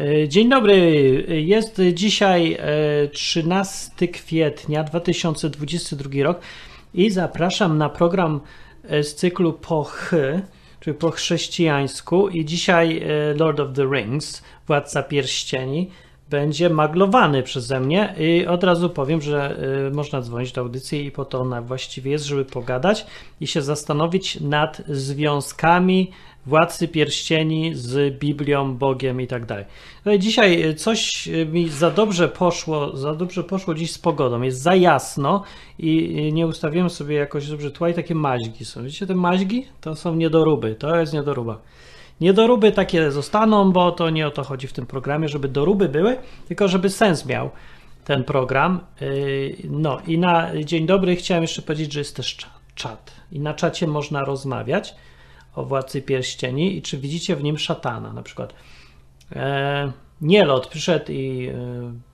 E, Dzień dobry. Jest dzisiaj e, 13 kwietnia 2022 rok i zapraszam na program e, z cyklu po ch, czyli po chrześcijańsku i dzisiaj e, Lord of the Rings, Władca Pierścieni, będzie maglowany przeze mnie i od razu powiem, że e, można dzwonić do audycji i po to ona właściwie jest, żeby pogadać i się zastanowić nad związkami Władcy Pierścieni z Biblią, Bogiem i tak dalej. No dzisiaj coś mi za dobrze poszło, za dobrze poszło dziś z pogodą. Jest za jasno i nie ustawiłem sobie jakoś dobrze tła i takie maźgi są. Widzicie te maźgi? To są niedoróby, to jest niedoruba. Niedoróby takie zostaną, bo to nie o to chodzi w tym programie, żeby doróby były, tylko żeby sens miał ten program. No i na dzień dobry chciałem jeszcze powiedzieć, że jest też cza- czat. I na czacie można rozmawiać o Władcy Pierścieni i czy widzicie w nim szatana na przykład. E, Nielot przyszedł i e,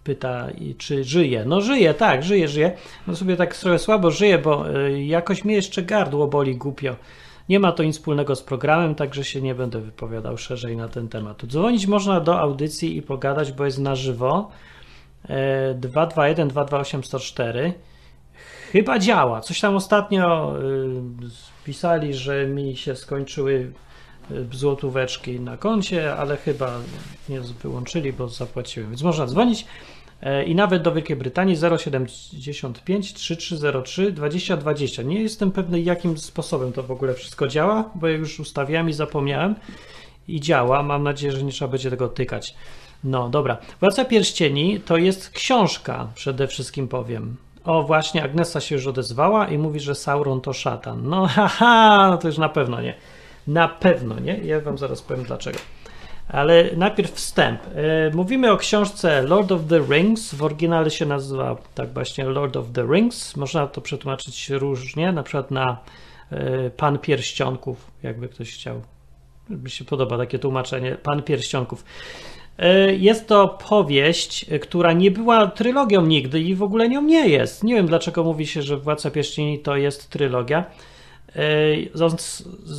pyta, i czy żyje. No żyje, tak, żyje, żyje. No sobie tak trochę słabo żyje, bo e, jakoś mnie jeszcze gardło boli głupio. Nie ma to nic wspólnego z programem, także się nie będę wypowiadał szerzej na ten temat. Dzwonić można do audycji i pogadać, bo jest na żywo. E, 221 228 104. Chyba działa. Coś tam ostatnio y, pisali, że mi się skończyły y, złotóweczki na koncie, ale chyba nie wyłączyli, bo zapłaciłem. Więc można dzwonić e, i nawet do Wielkiej Brytanii 075 3303 2020. Nie jestem pewny, jakim sposobem to w ogóle wszystko działa, bo ja już ustawiałem i zapomniałem. I działa. Mam nadzieję, że nie trzeba będzie tego tykać. No dobra. Władca Pierścieni to jest książka, przede wszystkim powiem. O, właśnie, Agnesa się już odezwała i mówi, że Sauron to szatan. No, haha, no to już na pewno nie. Na pewno nie. Ja wam zaraz powiem dlaczego. Ale najpierw wstęp. E, Mówimy o książce Lord of the Rings. W oryginale się nazywa tak właśnie Lord of the Rings. Można to przetłumaczyć różnie, na przykład na e, Pan Pierścionków, jakby ktoś chciał. Mi się podoba takie tłumaczenie. Pan Pierścionków. E, Jest to powieść, e, która nie była trylogią nigdy i w ogóle nią nie jest. Nie wiem dlaczego mówi się, że Władca Pierścieni to jest trylogia. E,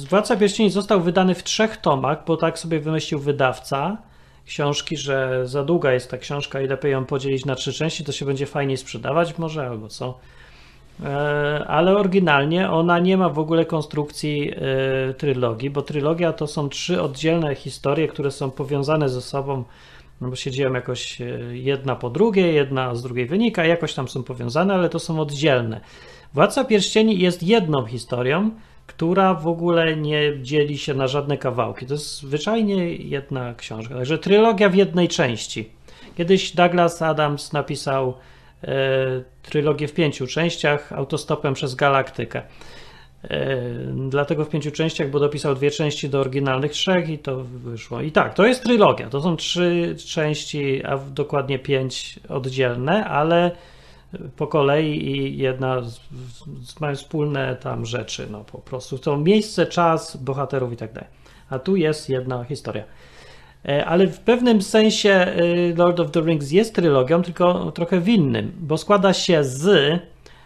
Władca Pierścieni został wydany w trzech tomach, bo tak sobie wymyślił wydawca książki, że za długa jest ta książka i lepiej ją podzielić na trzy części, to się będzie fajniej sprzedawać może albo co. E, Ale oryginalnie ona nie ma w ogóle konstrukcji e, trylogii, bo trylogia to są trzy oddzielne historie, które są powiązane ze sobą, no bo się dzieją jakoś e, jedna po drugiej, jedna z drugiej wynika, jakoś tam są powiązane, ale to są oddzielne. Władca Pierścieni jest jedną historią, która w ogóle nie dzieli się na żadne kawałki. To jest zwyczajnie jedna książka, także trylogia w jednej części. Kiedyś Douglas Adams napisał trylogię w pięciu częściach autostopem przez galaktykę. E, dlatego w pięciu częściach, bo dopisał dwie części do oryginalnych trzech i to wyszło. I tak, to jest trylogia. To są trzy części, a dokładnie pięć oddzielne, ale po kolei i jedna z, z, mają wspólne tam rzeczy, no po prostu. To miejsce, czas, bohaterów i tak dalej. A tu jest jedna historia. E, Ale w pewnym sensie e, Lord of the Rings jest trylogią, tylko trochę w innym, bo składa się z,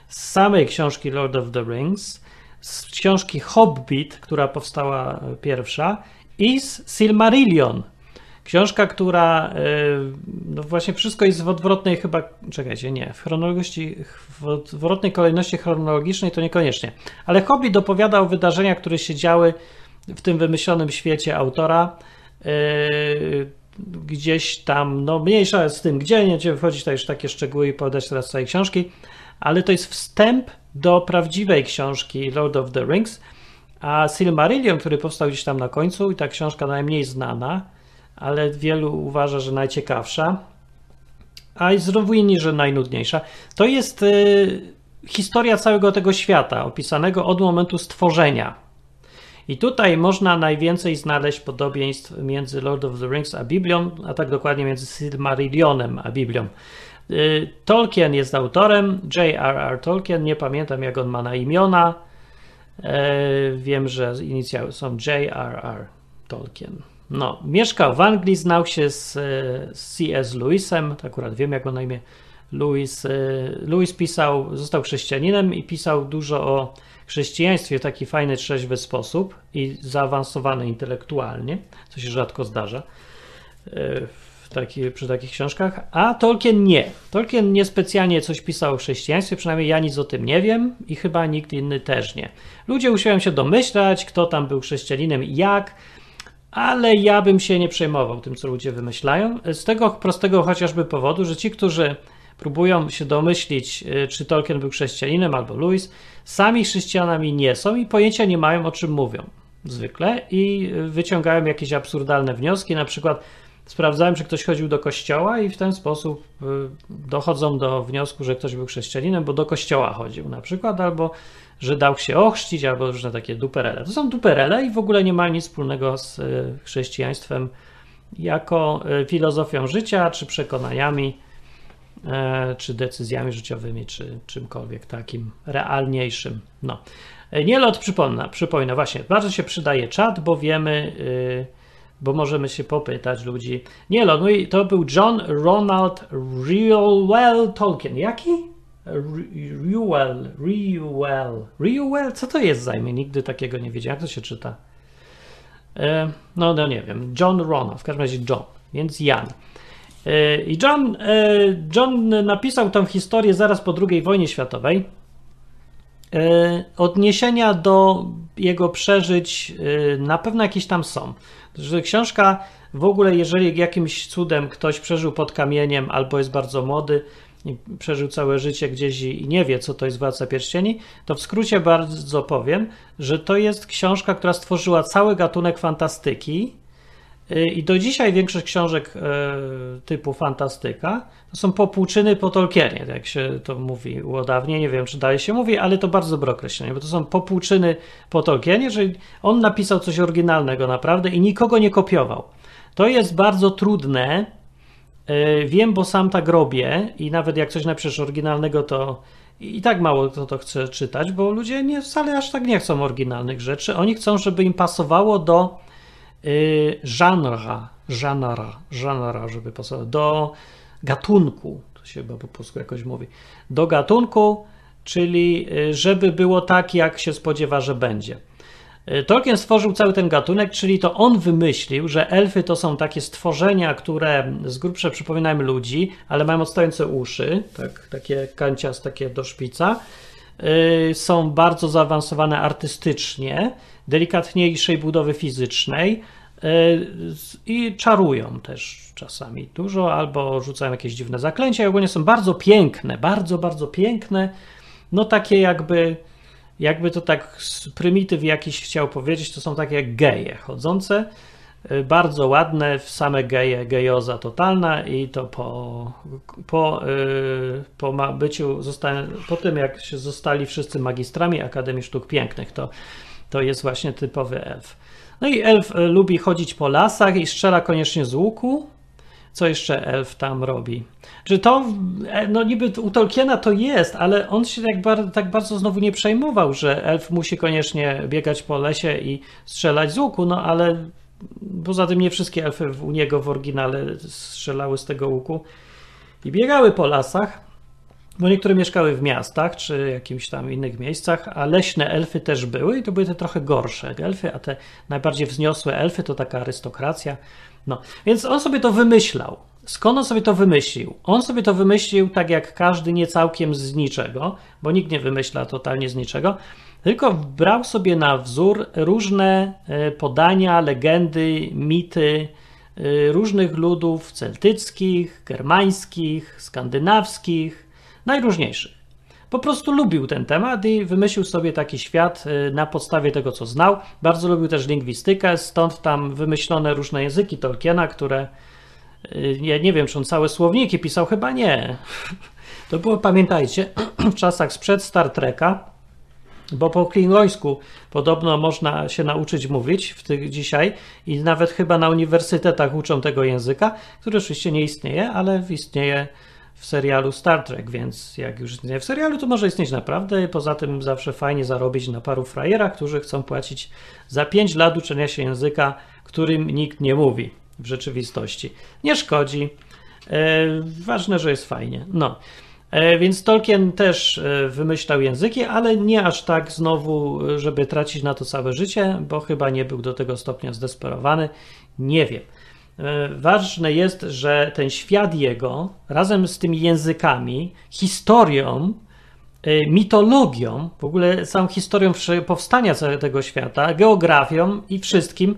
z samej książki Lord of the Rings, z książki Hobbit, która powstała e, pierwsha, i z Silmarillion. Książka, która, no właśnie wszystko jest w odwrotnej chyba, czekajcie, nie, w chronologii, w odwrotnej kolejności chronologicznej to niekoniecznie, ale Hobbit opowiada o które się działy w tym wymyślonym świecie autora, gdzieś tam, no mniejsza z tym, gdzie, nie będziemy wchodzić tutaj już takie szczegóły i podać teraz całej książki, ale to jest wstęp do prawdziwej książki Lord of the Rings, a Silmarillion, który powstał gdzieś tam na końcu i ta książka najmniej znana, ale wielu uważa, że najciekawsza, a i znowu inni, że najnudniejsza, to jest y, historia całego tego świata, opisanego od momentu stworzenia. I tutaj można najwięcej znaleźć podobieństw między Lord of the Rings a Biblią, a tak dokładnie między Silmarillionem a Biblią. Y, Tolkien jest autorem, J.R.R. Tolkien, nie pamiętam jak on ma na imiona. E, Wiem, że inicjały są J.R.R. Tolkien. No, mieszkał w Anglii, znał się z, z C.S. Lewisem, akurat wiem jak on na imię. Lewis, e, Lewis pisał, został chrześcijaninem i pisał dużo o chrześcijaństwie w taki fajny, trzeźwy sposób i zaawansowany intelektualnie, co się rzadko zdarza e, taki, przy takich książkach, a Tolkien nie. Tolkien niespecjalnie coś pisał o chrześcijaństwie, przynajmniej ja nic o tym nie wiem i chyba nikt inny też nie. Ludzie usiłują się domyślać, kto tam był chrześcijaninem i jak, ale ja bym się nie przejmował tym, co ludzie wymyślają. Z tego prostego chociażby powodu, że ci, którzy próbują się domyślić, y, czy Tolkien był chrześcijaninem albo Lewis, sami chrześcijanami nie są i pojęcia nie mają, o czym mówią. Zwykle. I wyciągają jakieś absurdalne wnioski, na przykład sprawdzałem, czy ktoś chodził do kościoła i w ten sposób y, dochodzą do wniosku, że ktoś był chrześcijaninem, bo do kościoła chodził na przykład, albo że dał się ochrzcić, albo różne takie duperele. To są duperele i w ogóle nie ma nic wspólnego z y, chrześcijaństwem jako y, filozofią życia, czy przekonaniami, czy decyzjami życiowymi, czy czymkolwiek takim realniejszym. No. Nielot przypomina, przypomina właśnie, bardzo się przydaje czat, bo wiemy, bo możemy się popytać ludzi. Nie, no, no i to był John Ronald Reuel Tolkien. Jaki? Reuel, Reuel, Reuel? Co to jest za imię? Nigdy takiego nie wiedziałem. Jak to się czyta? E, no, no nie wiem. John Ronald, w każdym razie John, więc Jan. E, I John, e, John napisał tą historię zaraz po II wojnie światowej. Odniesienia do jego przeżyć na pewno jakieś tam są że książka w ogóle, jeżeli jakimś cudem ktoś przeżył pod kamieniem albo jest bardzo młody i przeżył całe życie gdzieś i nie wie, co to jest Władca Pierścieni, to w skrócie bardzo powiem, że to jest książka, która stworzyła cały gatunek fantastyki i do dzisiaj większość książek y, typu fantastyka to są popłuczyny po Tolkienie, jak się to mówi dawniej, nie wiem czy dalej się mówi, ale to bardzo dobre określenie, bo to są popłuczyny po Tolkienie, że on napisał coś oryginalnego naprawdę i nikogo nie kopiował. To jest bardzo trudne, e, wiem, bo sam tak robię i nawet jak coś napiszesz oryginalnego, to i tak mało kto to chce czytać, bo ludzie nie, wcale aż tak nie chcą oryginalnych rzeczy. Oni chcą, żeby im pasowało do y, żanra, żanra, żanra, żeby pasowało, do gatunku, to się chyba po polsku jakoś mówi, do gatunku, czyli y, żeby było tak, jak się spodziewa, że będzie. Y, Tolkien stworzył cały ten gatunek, czyli to on wymyślił, że elfy to są takie stworzenia, które z grubsza przypominają ludzi, ale mają odstające uszy, tak, takie kancias, takie do szpica. Są bardzo zaawansowane artystycznie, delikatniejszej budowy fizycznej yy, i czarują też czasami dużo, albo rzucają jakieś dziwne zaklęcia i ogólnie są bardzo piękne, bardzo, bardzo piękne. No takie jakby, jakby to tak prymityw jakiś chciał powiedzieć, to są takie jak geje chodzące, y, bardzo ładne, same geje, gejoza totalna i to po, po, yy, po byciu, zostałem, po tym jak się zostali wszyscy magistrami Akademii Sztuk Pięknych, to, to jest właśnie typowy elf. No i elf y, lubi chodzić po lasach i strzela koniecznie z łuku, co jeszcze elf tam robi? Że to, e, no niby u Tolkiena to jest, ale on się tak, tak bardzo znowu nie przejmował, że elf musi koniecznie biegać po lesie i strzelać z łuku, no ale poza tym nie wszystkie elfy u niego w oryginale strzelały z tego łuku i biegały po lasach, bo niektóre mieszkały w miastach czy jakimś tam innych miejscach, a leśne elfy też były i to były te trochę gorsze elfy, a te najbardziej wzniosłe elfy to taka arystokracja. No, więc on sobie to wymyślał. Skąd on sobie to wymyślił? On sobie to wymyślił tak jak każdy, nie całkiem z niczego, bo nikt nie wymyśla totalnie z niczego, tylko brał sobie na wzór różne e, podania, legendy, mity e, różnych ludów celtyckich, germańskich, skandynawskich, najróżniejszych. Po prostu lubił ten temat i wymyślił sobie taki świat y, na podstawie tego, co znał. Bardzo lubił też lingwistykę, stąd tam wymyślone różne języki Tolkiena, które y, ja nie wiem, czy on całe słowniki pisał, chyba nie. To było, pamiętajcie, w czasach sprzed Star Treka, bo po klingońsku podobno można się nauczyć mówić w tych dzisiaj i nawet chyba na uniwersytetach uczą tego języka, który oczywiście nie istnieje, ale istnieje w serialu Star Trek, więc jak już nie w serialu, to może istnieć naprawdę. Poza tym zawsze fajnie zarobić na paru frajerach, którzy chcą płacić za 5 lat uczenia się języka, którym nikt nie mówi w rzeczywistości. Nie szkodzi. E, ważne, że jest fajnie. No. E, więc Tolkien też e, wymyślał języki, ale nie aż tak znowu, żeby tracić na to całe życie, bo chyba nie był do tego stopnia zdesperowany. Nie wiem. E, ważne jest, że ten świat jego razem z tymi językami, historią, e, mitologią, w ogóle całą historią powstania tego świata, geografią i wszystkim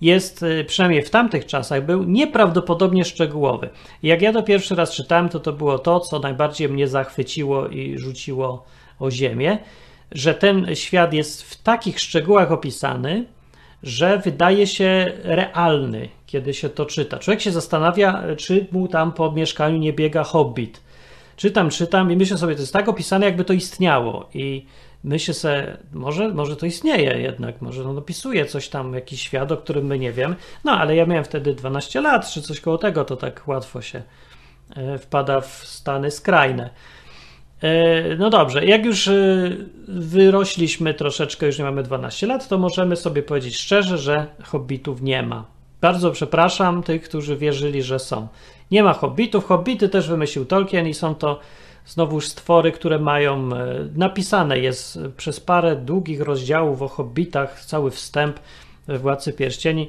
jest, e, przynajmniej w tamtych czasach, był nieprawdopodobnie szczegółowy. jak ja to pierwszy raz czytałem, to to było to, co najbardziej mnie zachwyciło i rzuciło o ziemię, że ten świat jest w takich szczegółach opisany, że wydaje się realny, kiedy się to czyta. Człowiek się zastanawia, czy mu tam po mieszkaniu nie biega hobbit. Czytam, czytam i myślę sobie, to jest tak opisane, jakby to istniało. I myślę sobie, może, może to istnieje jednak, może on opisuje coś tam, jakiś świat, o którym my nie wiem. No, ale ja miałem wtedy 12 lat, czy coś koło tego, to tak łatwo się e, wpada w stany skrajne. E, no dobrze, jak już e, wyrośliśmy troszeczkę, już nie mamy 12 lat, to możemy sobie powiedzieć szczerze, że hobbitów nie ma. Bardzo przepraszam tych, którzy wierzyli, że są. Nie ma hobbitów. Hobbity też wymyślił Tolkien i są to znowuż stwory, które mają e, napisane jest przez parę długich rozdziałów o hobbitach, cały wstęp Władcy Pierścieni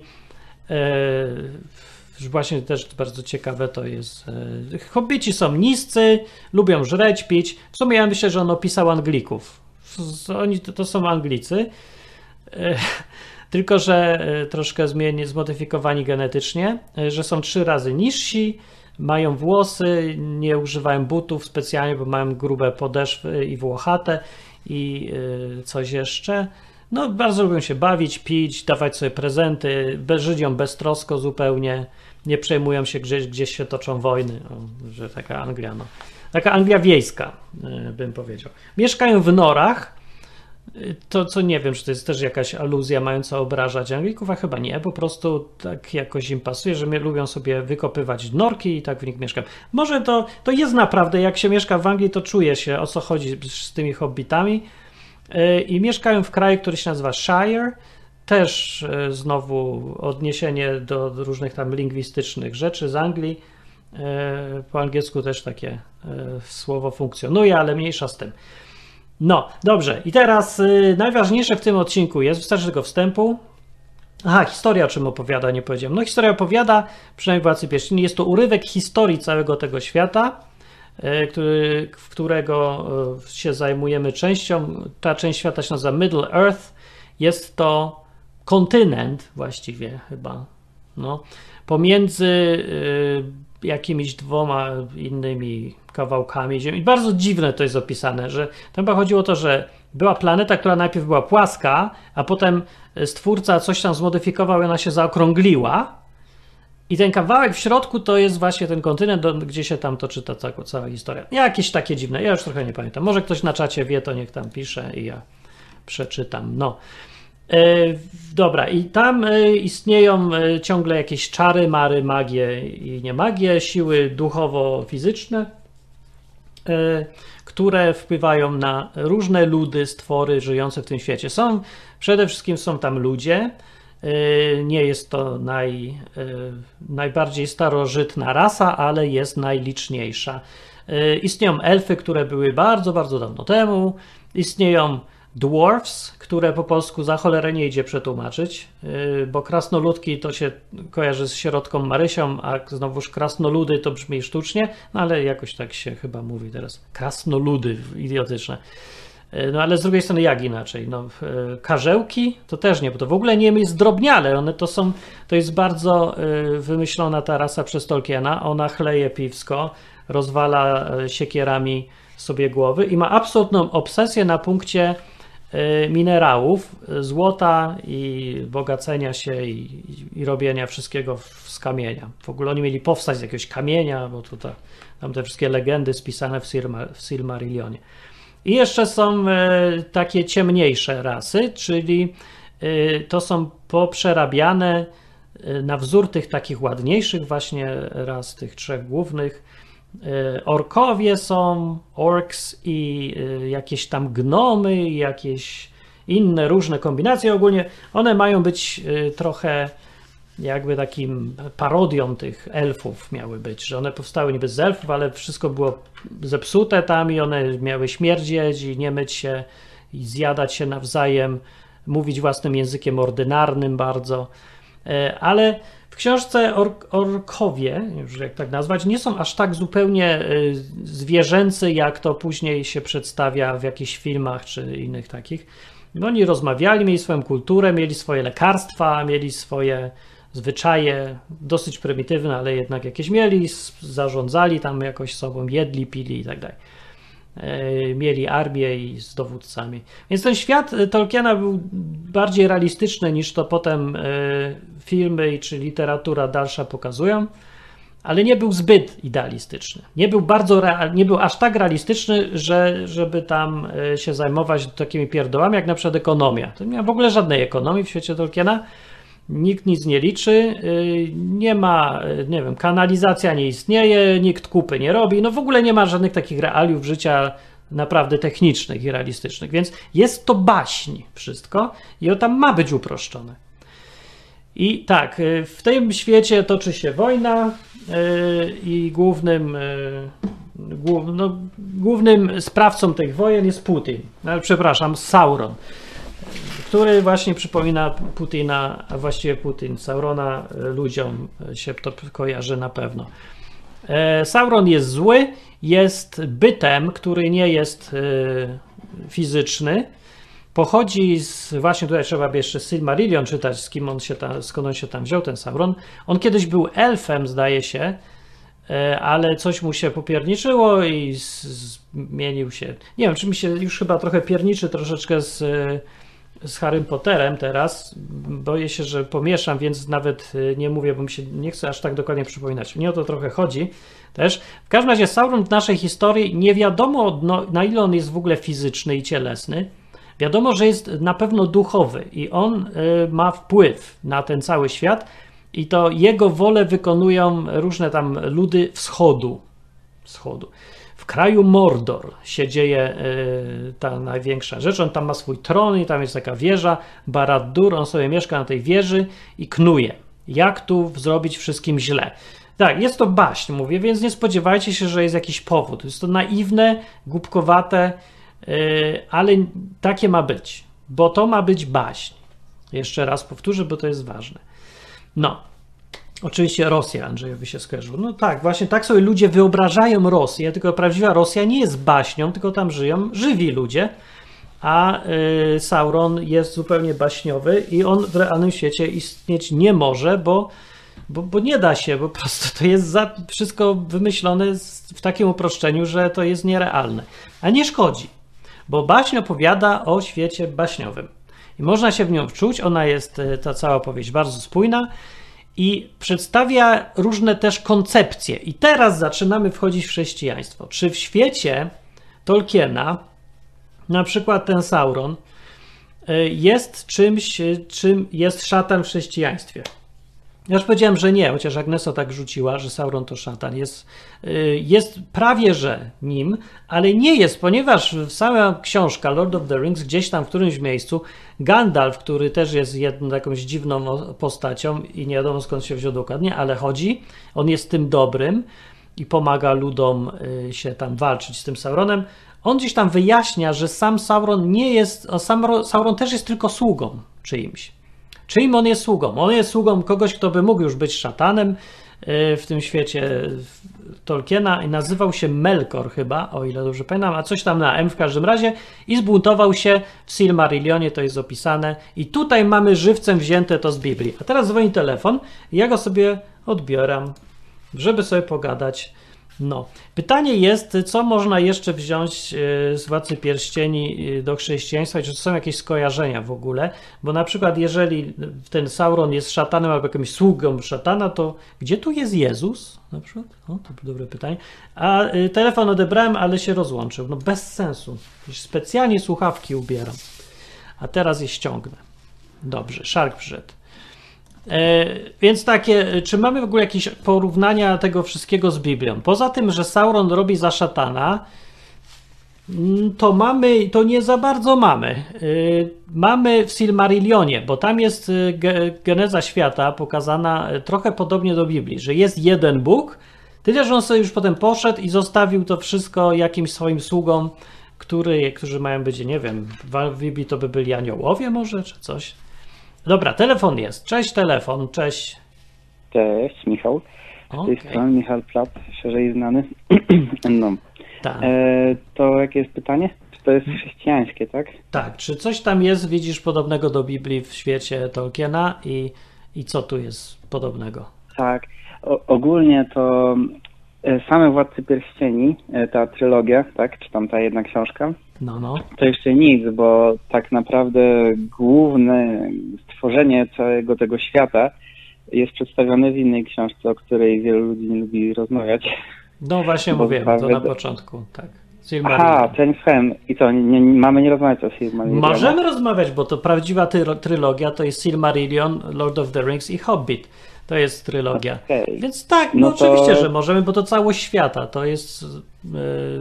właśnie też bardzo ciekawe to jest. E, hobbici są niscy, lubią żreć, pić. W sumie ja myślę, że on opisał Anglików. Oni to, to są Anglicy, e, tylko że e, troszkę zmieni, zmodyfikowani genetycznie, że są trzy razy niżsi, mają włosy, nie używają butów specjalnie, bo mają grube podeszwy i włochate i coś jeszcze. No, bardzo lubią się bawić, pić, dawać sobie prezenty, żyją beztrosko zupełnie, nie przejmują się gdzieś, gdzieś się toczą wojny, o, że taka Anglia, no. Taka Anglia wiejska, e, bym powiedział. Mieszkają w norach, e, to co nie wiem, czy to jest też jakaś aluzja mająca obrażać Anglików, a chyba nie, po prostu tak jakoś im pasuje, że lubią sobie wykopywać norki i tak w nich mieszkają. Może to, to jest naprawdę, jak się mieszka w Anglii, to czuje się o co chodzi z tymi hobbitami, i mieszkają w kraju, który się nazywa Shire. Też e, znowu odniesienie do różnych tam lingwistycznych rzeczy z Anglii. E, po angielsku też takie słowo funkcjonuje, ale mniejsza z tym. No, dobrze. I teraz najważniejsze w tym odcinku jest, wystarczy tego wstępu. Aha, historia o czym opowiada, nie powiedziałem. No, historia opowiada, przynajmniej Władcy Pierścieni, jest to urywek historii całego tego świata E, który, w którego e, się zajmujemy częścią. Ta część świata się nazywa Middle Earth. Jest to kontynent właściwie chyba. No, pomiędzy e, jakimiś dwoma innymi kawałkami Ziemi. Bardzo dziwne to jest opisane, że tam chyba chodziło o to, że była planeta, która najpierw była płaska, a potem stwórca coś tam zmodyfikował i ona się zaokrągliła i ten kawałek w środku to jest właśnie ten kontynent, gdzie się tam toczy ta cała, historia. Jakieś takie dziwne, ja już trochę nie pamiętam. Może ktoś na czacie wie, to niech tam pisze i ja przeczytam. No. E, dobra, i tam e, istnieją e, ciągle jakieś czary, mary, magie i nie magie, siły duchowo-fizyczne, które wpływają na różne ludy, stwory żyjące w tym świecie. Są, przede wszystkim są tam ludzie, nie jest to naj, y, najbardziej starożytna rasa, ale jest najliczniejsza. Y, istnieją elfy, które były bardzo, bardzo dawno temu. Istnieją dwarfs, które po polsku za cholerę nie idzie przetłumaczyć, bo krasnoludki to się kojarzy z środką Marysią, a znowuż krasnoludy to brzmi sztucznie, no ale jakoś tak się chyba mówi teraz. Krasnoludy, idiotyczne. E, no ale z drugiej strony jak inaczej? No, e, karzełki to też nie, bo to w ogóle nie jest drobniale, one to są, to jest bardzo e, wymyślona ta rasa przez Tolkiena, ona chleje piwsko, rozwala siekierami sobie głowy i ma absolutną obsesję na punkcie minerałów, złota i bogacenia się i, i robienia wszystkiego z kamienia. W ogóle oni mieli powstać z jakiegoś kamienia, bo tutaj tam te wszystkie legendy spisane w, Silmar, w Silmarillionie. I jeszcze są e, takie ciemniejsze rasy, czyli e, to są poprzerabiane e, na wzór tych takich ładniejszych właśnie ras, tych trzech głównych. Orkowie są, orks i jakieś tam gnomy, jakieś inne różne kombinacje. Ogólnie one mają być trochę jakby takim parodią tych elfów miały być, że one powstały niby z elfów, ale wszystko było zepsute tam i one miały śmierdzieć i nie myć się i zjadać się nawzajem, mówić własnym językiem ordynarnym bardzo. E, ale w książce ork orkowie, już jak tak nazwać, nie są aż tak zupełnie e, zwierzęcy, jak to później się przedstawia w jakichś filmach czy innych takich. No, oni rozmawiali, mieli swoją kulturę, mieli swoje lekarstwa, mieli swoje zwyczaje, dosyć prymitywne, ale jednak jakieś mieli, zarządzali tam jakoś sobą, jedli, pili i tak dalej. E, mieli armię i z dowódcami. Więc ten świat Tolkiena był bardziej realistyczny niż to potem e, filmy czy literatura dalsza pokazują, ale nie był zbyt idealistyczny. Nie był bardzo, nie był aż tak realistyczny, że, żeby tam e, się zajmować takimi pierdołami, jak na przykład ekonomia. To nie ma w ogóle żadnej ekonomii w świecie Tolkiena nikt nic nie liczy, y, nie ma, y, nie wiem, kanalizacja nie istnieje, nikt kupy nie robi, no w ogóle nie ma żadnych takich realiów życia naprawdę technicznych i realistycznych, więc jest to baśń wszystko i o tam ma być uproszczone. I tak, y, w tym świecie toczy się wojna i głównym, no, głównym sprawcą tych wojen jest Putin, no, przepraszam, Sauron który właśnie przypomina Putina, a właściwie Putin, Saurona e, ludziom się to kojarzy na pewno. E, Sauron jest zły, jest bytem, który nie jest e, fizyczny. Pochodzi z, właśnie tutaj trzeba by jeszcze Silmarillion czytać, z kim on się tam, skąd on się tam wziął, ten Sauron. On kiedyś był elfem, zdaje się, ale coś mu się popierniczyło i zmienił się. Nie wiem, czy mi się już chyba trochę pierniczy troszeczkę z z Harrym Potterem teraz. Boję się, że pomieszam, więc nawet y, nie mówię, bo mi się nie chcę aż tak dokładnie przypominać. Mnie o to trochę chodzi też. W każdym razie Sauron w naszej historii nie wiadomo no, na ile on jest w ogóle fizyczny i cielesny. Wiadomo, że jest na pewno duchowy i on y, ma wpływ na ten cały świat i to jego wolę wykonują różne tam ludy wschodu. Wschodu w kraju Mordor się dzieje y, ta największa rzecz. On tam ma swój tron i tam jest taka wieża, Barad-dur, on sobie mieszka na tej wieży i knuje. Jak tu zrobić wszystkim źle? Tak, jest to baśń, mówię, więc nie spodziewajcie się, że jest jakiś powód. Jest to naiwne, głupkowate, yy, ale takie ma być, bo to ma być baśń. Jeszcze raz powtórzę, bo to jest ważne. No, Oczywiście Rosja Andrzejowi się skojarzyło. No tak, właśnie tak sobie ludzie wyobrażają Rosję, tylko prawdziwa Rosja nie jest baśnią, tylko tam żyją żywi ludzie, a y, Sauron jest zupełnie baśniowy i on w realnym świecie istnieć nie może, bo, bo, bo nie da się, po prostu to jest za, wszystko wymyślone w takim uproszczeniu, że to jest nierealne. A nie szkodzi, bo baśń opowiada o świecie baśniowym. I można się w nią wczuć, ona jest, y, ta cała opowieść, bardzo spójna i przedstawia różne też koncepcje. I teraz zaczynamy wchodzić w chrześcijaństwo. Czy w świecie Tolkiena, na przykład ten Sauron, y, jest czymś, czym jest szatan w chrześcijaństwie? Ja już powiedziałem, że nie, chociaż Agnesa tak rzuciła, że Sauron to szatan. Jest, y, jest prawie że nim, ale nie jest, ponieważ cała książka Lord of the Rings gdzieś tam w którymś miejscu Gandalf, który też jest jedną jakąś dziwną postacią i nie wiadomo skąd się wziął dokładnie, ale chodzi, on jest tym dobrym i pomaga ludom y, się tam walczyć z tym Sauronem. On gdzieś tam wyjaśnia, że sam Sauron nie jest, Sauron też jest tylko sługą czyimś. Czyim on jest sługą? On jest sługą kogoś, kto by mógł już być szatanem y, w tym świecie Tolkiena i nazywał się Melkor chyba, o ile dobrze pamiętam, a coś tam na M w każdym razie i zbuntował się w Silmarillionie, to jest opisane i tutaj mamy żywcem wzięte to z Biblii. A teraz dzwoni telefon ja go sobie odbieram, żeby sobie pogadać no. Pytanie jest, co można jeszcze wziąć e, z Władcy Pierścieni e, do chrześcijaństwa czy są jakieś skojarzenia w ogóle? Bo na przykład jeżeli ten Sauron jest szatanem albo jakimś sługą szatana, to gdzie tu jest Jezus? Na przykład? O, to dobre pytanie. A e, telefon odebrałem, ale się rozłączył. No bez sensu. Specjalnie słuchawki ubieram. A teraz je ściągnę. Dobrze, szark przyszedł. E, więc takie, czy mamy w ogóle jakieś porównania tego wszystkiego z Biblią? Poza tym, że Sauron robi za szatana, mm, to mamy, to nie za bardzo mamy. E, mamy w Silmarillionie, bo tam jest e, geneza świata pokazana trochę podobnie do Biblii, że jest jeden Bóg, tyle, że on sobie już potem poszedł i zostawił to wszystko jakimś swoim sługom, który, którzy mają być, nie wiem, w Biblii to by byli aniołowie może, czy coś Dobra, telefon jest. Cześć, telefon, cześć. Cześć, Michał. Z tej Okej. strony Michał Plat, szerzej znany. no. Tak, E, to jakie jest pytanie? Czy to jest chrześcijańskie, tak? tak. Czy coś tam jest, widzisz, podobnego do Biblii w świecie Tolkiena i, i co tu jest podobnego? Tak. O, ogólnie to e, same Władcy Pierścieni, e, ta trylogia, tak? Czy tam ta jedna książka, No, no. to jeszcze nic, bo tak naprawdę główne stworzenie całego tego świata jest przedstawione w innej książce, o której wielu ludzi nie lubi rozmawiać. No właśnie Bo mówiłem, to na początku, tak. Aha, Silmarillion. ten film. I co, nie, nie, mamy nie rozmawiać o Silmarillionie? Możemy rozmawiać, bo to prawdziwa trylogia to jest Silmarillion, Lord of the Rings i Hobbit. To jest trylogia. Okej. Więc tak, no, No to- oczywiście, że możemy, bo to całość świata. To jest. Yy,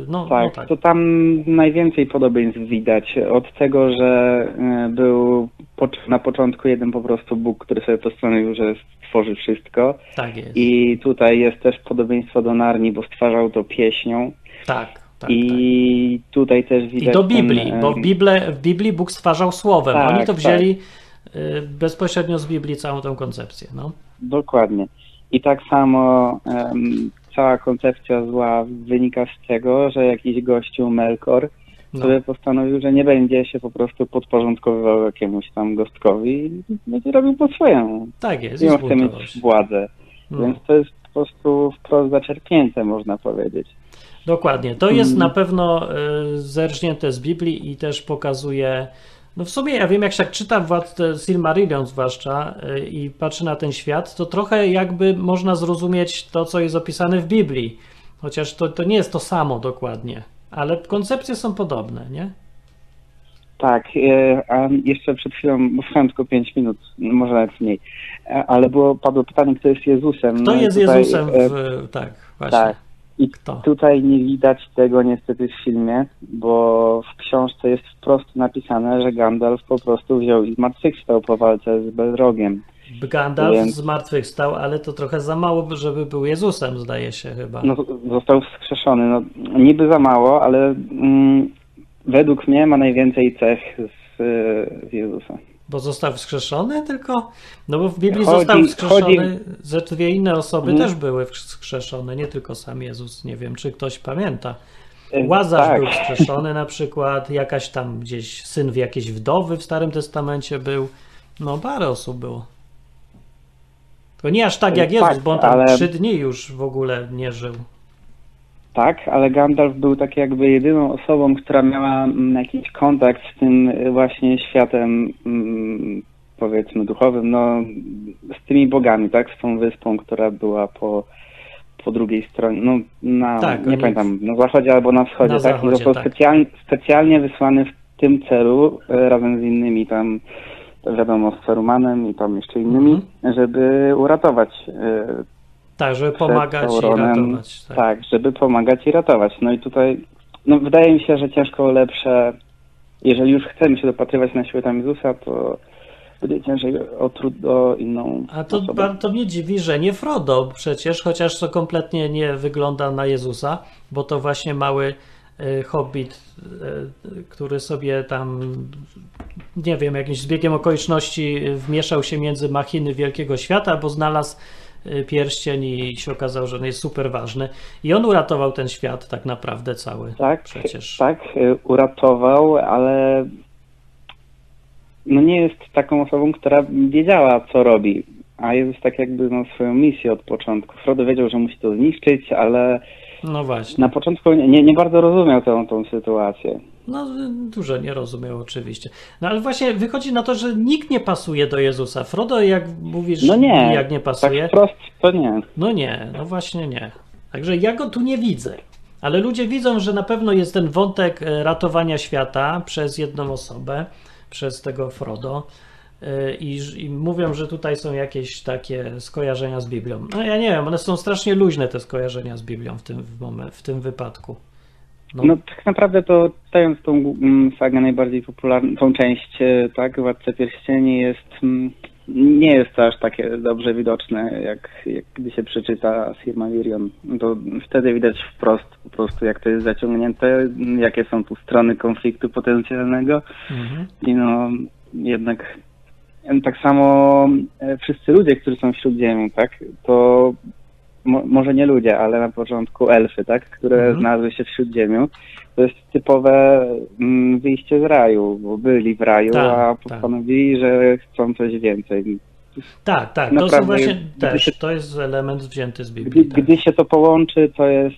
no, Tak, no tak. to tam najwięcej podobieństw widać. Od tego, że e, był na początku jeden po prostu Bóg, który sobie postanowił, że stworzy wszystko. tak jest. I tutaj jest też podobieństwo do Narni, bo stwarzał to pieśnią. tak, tak. tak. I tutaj też I widać. do ten, Biblii, e, bo w, Bible, w Biblii Bóg stwarzał słowem. Tak, Oni to tak. wzięli y, bezpośrednio z Biblii całą tą koncepcję. No. Dokładnie. I tak samo em, cała koncepcja zła wynika z tego, że jakiś gościu Melkor No. sobie postanowił, że nie będzie się po prostu podporządkowywał jakiemuś tam gostkowi i będzie robił po swojemu. Tak jest, on chce mieć władzę. No. Więc to jest po prostu wprost zaczerpnięte, można powiedzieć. Dokładnie. To jest Mhm. na pewno y, zerżnięte z Biblii i też pokazuje. No w sumie ja wiem, jak się tak czyta Władcę Silmarillion zwłaszcza y, i patrzy na ten świat, to trochę jakby można zrozumieć to, co jest opisane w Biblii. Chociaż to, to nie jest to samo dokładnie, ale koncepcje są podobne, nie? Tak, e, a jeszcze przed chwilą, bo słuchałem tylko 5 minut, może nawet mniej, e, ale było, padło pytanie, kto jest Jezusem. Kto No jest tutaj, Jezusem e, w. Tak, właśnie. Tak. I Kto? tutaj nie widać tego niestety w filmie, bo w książce jest wprost napisane, że Gandalf po prostu wziął i zmartwychwstał po walce z Belrogiem. Gandalf Więc- zmartwychwstał, ale to trochę za mało, żeby był Jezusem, zdaje się chyba. No, został wskrzeszony. No, niby za mało, ale mm, według mnie ma najwięcej cech z, z Jezusa. Bo został wskrzeszony tylko? No bo w Biblii Chodzi- został wskrzeszony, że dwie inne osoby Mhm. też były wskrzeszone, nie tylko sam Jezus. Nie wiem, czy ktoś pamięta. E, Łazarz tak. był wskrzeszony na przykład, jakaś tam gdzieś syn w jakiejś wdowy w Starym Testamencie był. No parę osób było. To nie aż tak jak Tak, Jezus, bo on tam ale- trzy dni już w ogóle nie żył. Tak, ale Gandalf był tak jakby jedyną osobą, która miała mm, jakiś kontakt z tym y, właśnie światem, mm, powiedzmy, duchowym, no, z tymi bogami, tak, z tą wyspą, która była po, po drugiej stronie, no, na, Tak, nie pamiętam, na zachodzie albo na wschodzie, Na tak, zachodzie, został tak. specjalnie, specjalnie wysłany w tym celu, y, razem z innymi tam, wiadomo, z Sarumanem i tam jeszcze innymi, Mhm. żeby uratować y, Tak, żeby pomagać i ratować. Tak. Tak. żeby pomagać i ratować. No i tutaj, no wydaje mi się, że ciężko lepsze, jeżeli już chcemy się dopatrywać na siłę tam Jezusa, to będzie ciężej o, trud, o inną A to, osobę. to mnie dziwi, że nie Frodo przecież, chociaż to kompletnie nie wygląda na Jezusa, bo to właśnie mały e, hobbit, e, który sobie tam, nie wiem, jakimś zbiegiem okoliczności wmieszał się między machiny wielkiego świata, bo znalazł pierścień i się okazało, że on jest super ważny. I on uratował ten świat tak naprawdę cały. Tak, Przecież. tak, y, uratował, ale no nie jest taką osobą, która wiedziała, co robi. A Jezus tak jakby miał swoją misję od początku. Frodo wiedział, że musi to zniszczyć, ale No właśnie. na początku nie, nie bardzo rozumiał całą tą sytuację. No, dużo nie rozumiał oczywiście. No ale właśnie wychodzi na to, że nikt nie pasuje do Jezusa. Frodo, jak mówisz, No nie, jak nie pasuje. tak wprost to nie. No nie, no właśnie nie. Także ja go tu nie widzę. Ale ludzie widzą, że na pewno jest ten wątek e, ratowania świata przez jedną osobę, przez tego Frodo. I, I mówią, że tutaj są jakieś takie skojarzenia z Biblią. No ja nie wiem, one są strasznie luźne te skojarzenia z Biblią w tym, w momen- w tym wypadku. No, No tak naprawdę to czytając tą mm, sagę najbardziej popularną, tą część, e, tak, Władcę Pierścieni jest, mm, nie jest to aż takie dobrze widoczne, jak, jak gdy się przeczyta Silmarillion. To wtedy widać wprost po prostu, jak to jest zaciągnięte, jakie są tu strony konfliktu potencjalnego mhm. i no jednak tak samo e, wszyscy ludzie, którzy są wśród Ziemi, tak, to mo, może nie ludzie, ale na początku elfy, tak, które Mhm. znalazły się wśród Ziemi, to jest typowe mm, wyjście z raju, bo byli w raju, Tak, a tak. postanowili, że chcą coś więcej. Tak, tak, to właśnie też, się- to jest element wzięty z Biblii. Gdy, Tak. gdy się to połączy, to jest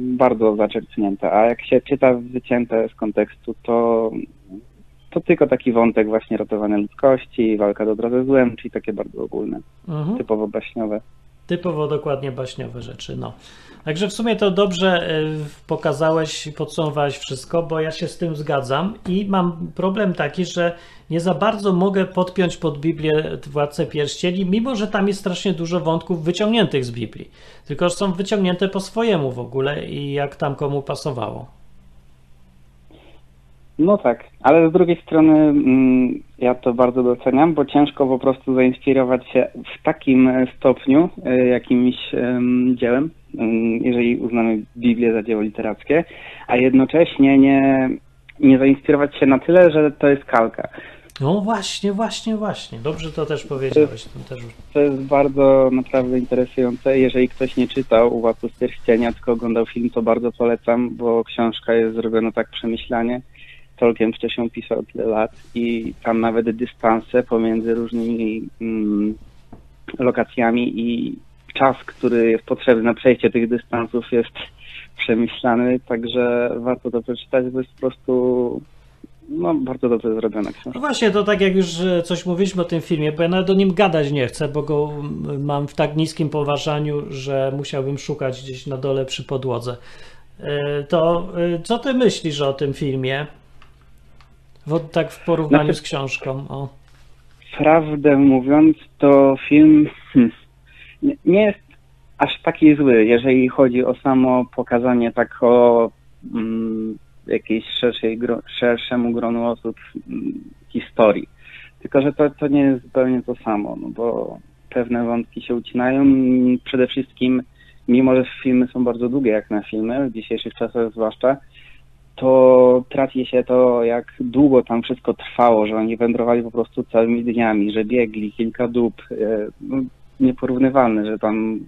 bardzo zaczerpnięte, a jak się czyta wycięte z kontekstu, to, to tylko taki wątek właśnie ratowania ludzkości, walka dobra ze złem, czyli takie bardzo ogólne, Mhm. typowo baśniowe. Typowo dokładnie baśniowe rzeczy, no. Także w sumie to dobrze y, pokazałeś i podsumowałeś wszystko, bo ja się z tym zgadzam i mam problem taki, że nie za bardzo mogę podpiąć pod Biblię Władcę Pierścieni, mimo że tam jest strasznie dużo wątków wyciągniętych z Biblii. Tylko, że są wyciągnięte po swojemu w ogóle i jak tam komu pasowało. No tak, ale z drugiej strony mm, ja to bardzo doceniam, bo ciężko po prostu zainspirować się w takim stopniu e, jakimś em, dziełem, em, jeżeli uznamy Biblię za dzieło literackie, a jednocześnie nie, nie zainspirować się na tyle, że to jest kalka. No właśnie, właśnie, właśnie. Dobrze to też powiedziałeś. To też... To jest bardzo naprawdę interesujące. Jeżeli ktoś nie czytał Władców Pierścienia, tylko oglądał film, to bardzo polecam, bo książka jest zrobiona tak przemyślanie. Tolkien wcześniej pisał tyle lat i tam nawet dystanse pomiędzy różnymi mm, lokacjami i czas, który jest potrzebny na przejście tych dystansów jest przemyślany, także warto to przeczytać, bo jest po prostu no, bardzo dobrze zrobiona książka. No właśnie, to tak jak już coś mówiliśmy o tym filmie, bo ja nawet o nim gadać nie chcę, bo go mam w tak niskim poważaniu, że musiałbym szukać gdzieś na dole przy podłodze. E, To e, co ty myślisz o tym filmie? Wo- tak w porównaniu Znaczy- z książką. O. Prawdę mówiąc, to film hmm, nie- nie jest aż taki zły, jeżeli chodzi o samo pokazanie tak o mm, jakiejś szerszej, gro, szerszemu gronu osób mm, historii. Tylko, że to, to nie jest zupełnie to samo, no bo pewne wątki się ucinają. Przede wszystkim, mimo że filmy są bardzo długie jak na filmy, w dzisiejszych czasach zwłaszcza, to traci się to, jak długo tam wszystko trwało, że oni wędrowali po prostu całymi dniami, że biegli kilka dób. e, No, nieporównywalne, że tam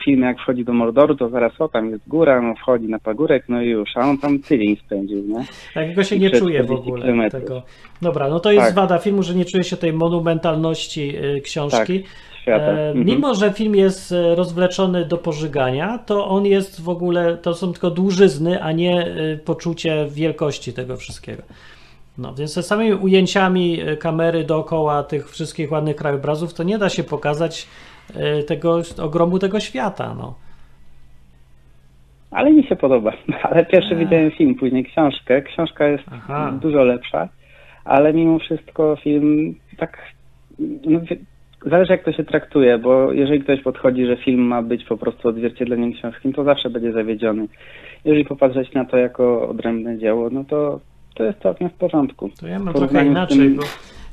w filmie jak wchodzi do Mordoru, to zaraz o, tam jest góra, no wchodzi na pagórek, no i już, a on tam tydzień spędził, nie? Takiego się I nie czuje w 40 ogóle. kilometrów. Tego. Dobra, no to jest Tak. wada filmu, że nie czuje się tej monumentalności e, książki. Świata. E, Mhm. Mimo, że film jest e, rozwleczony do pożygania, to on jest w ogóle, to są tylko dłużyzny, a nie e, poczucie wielkości tego wszystkiego. No, więc ze samymi ujęciami kamery dookoła tych wszystkich ładnych krajobrazów, to nie da się pokazać tego ogromu tego świata. No. Ale mi się podoba. Ale pierwszy widziałem film, później książkę. Książka jest Aha. dużo lepsza, ale mimo wszystko film tak. No, zależy jak to się traktuje, bo jeżeli ktoś podchodzi, że film ma być po prostu odzwierciedleniem książki, to zawsze będzie zawiedziony. Jeżeli popatrzeć na to jako odrębne dzieło, no to to jest całkiem w porządku. To ja mam trochę inaczej, tym- bo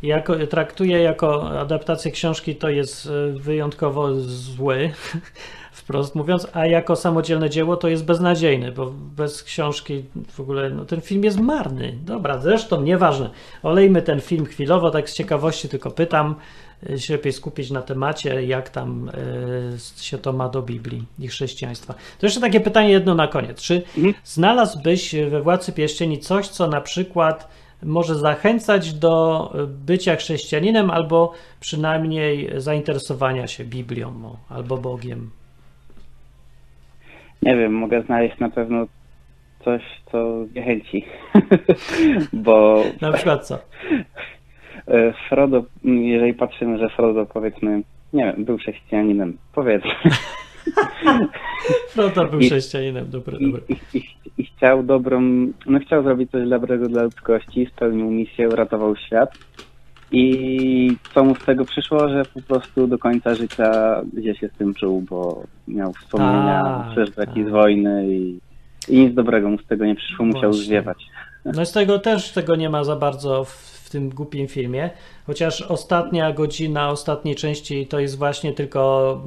jako, traktuję jako adaptację książki to jest e, wyjątkowo zły, wprost mówiąc, a jako samodzielne dzieło to jest beznadziejny, bo bez książki w ogóle no, ten film jest marny. Dobra, zresztą nieważne. Olejmy ten film chwilowo, tak z ciekawości tylko pytam, e, się lepiej skupić na temacie, jak tam e, się to ma do Biblii i chrześcijaństwa. To jeszcze takie pytanie jedno na koniec. Czy Mhm. znalazłbyś we Władcy Pierścieni coś, co na przykład może zachęcać do bycia chrześcijaninem albo przynajmniej zainteresowania się Biblią albo Bogiem? Nie wiem, mogę znaleźć na pewno coś, co zniechęci. bo Na przykład co? e, Frodo, jeżeli patrzymy, że Frodo powiedzmy, nie wiem, był chrześcijaninem, powiedzmy. To był I- chrześcijaninem, dobra, I, dobra. i, i, I chciał dobrą, no chciał zrobić coś dobrego dla ludzkości, spełnił misję, uratował świat. I co mu z tego przyszło, że po prostu do końca życia gdzieś się z tym czuł, bo miał wspomnienia, Tak, flashbacki tak. z wojny i, i nic dobrego mu z tego nie przyszło, musiał Właśnie. zwiewać. No z tego też tego nie ma za bardzo w tym głupim filmie, chociaż ostatnia godzina ostatniej części to jest właśnie tylko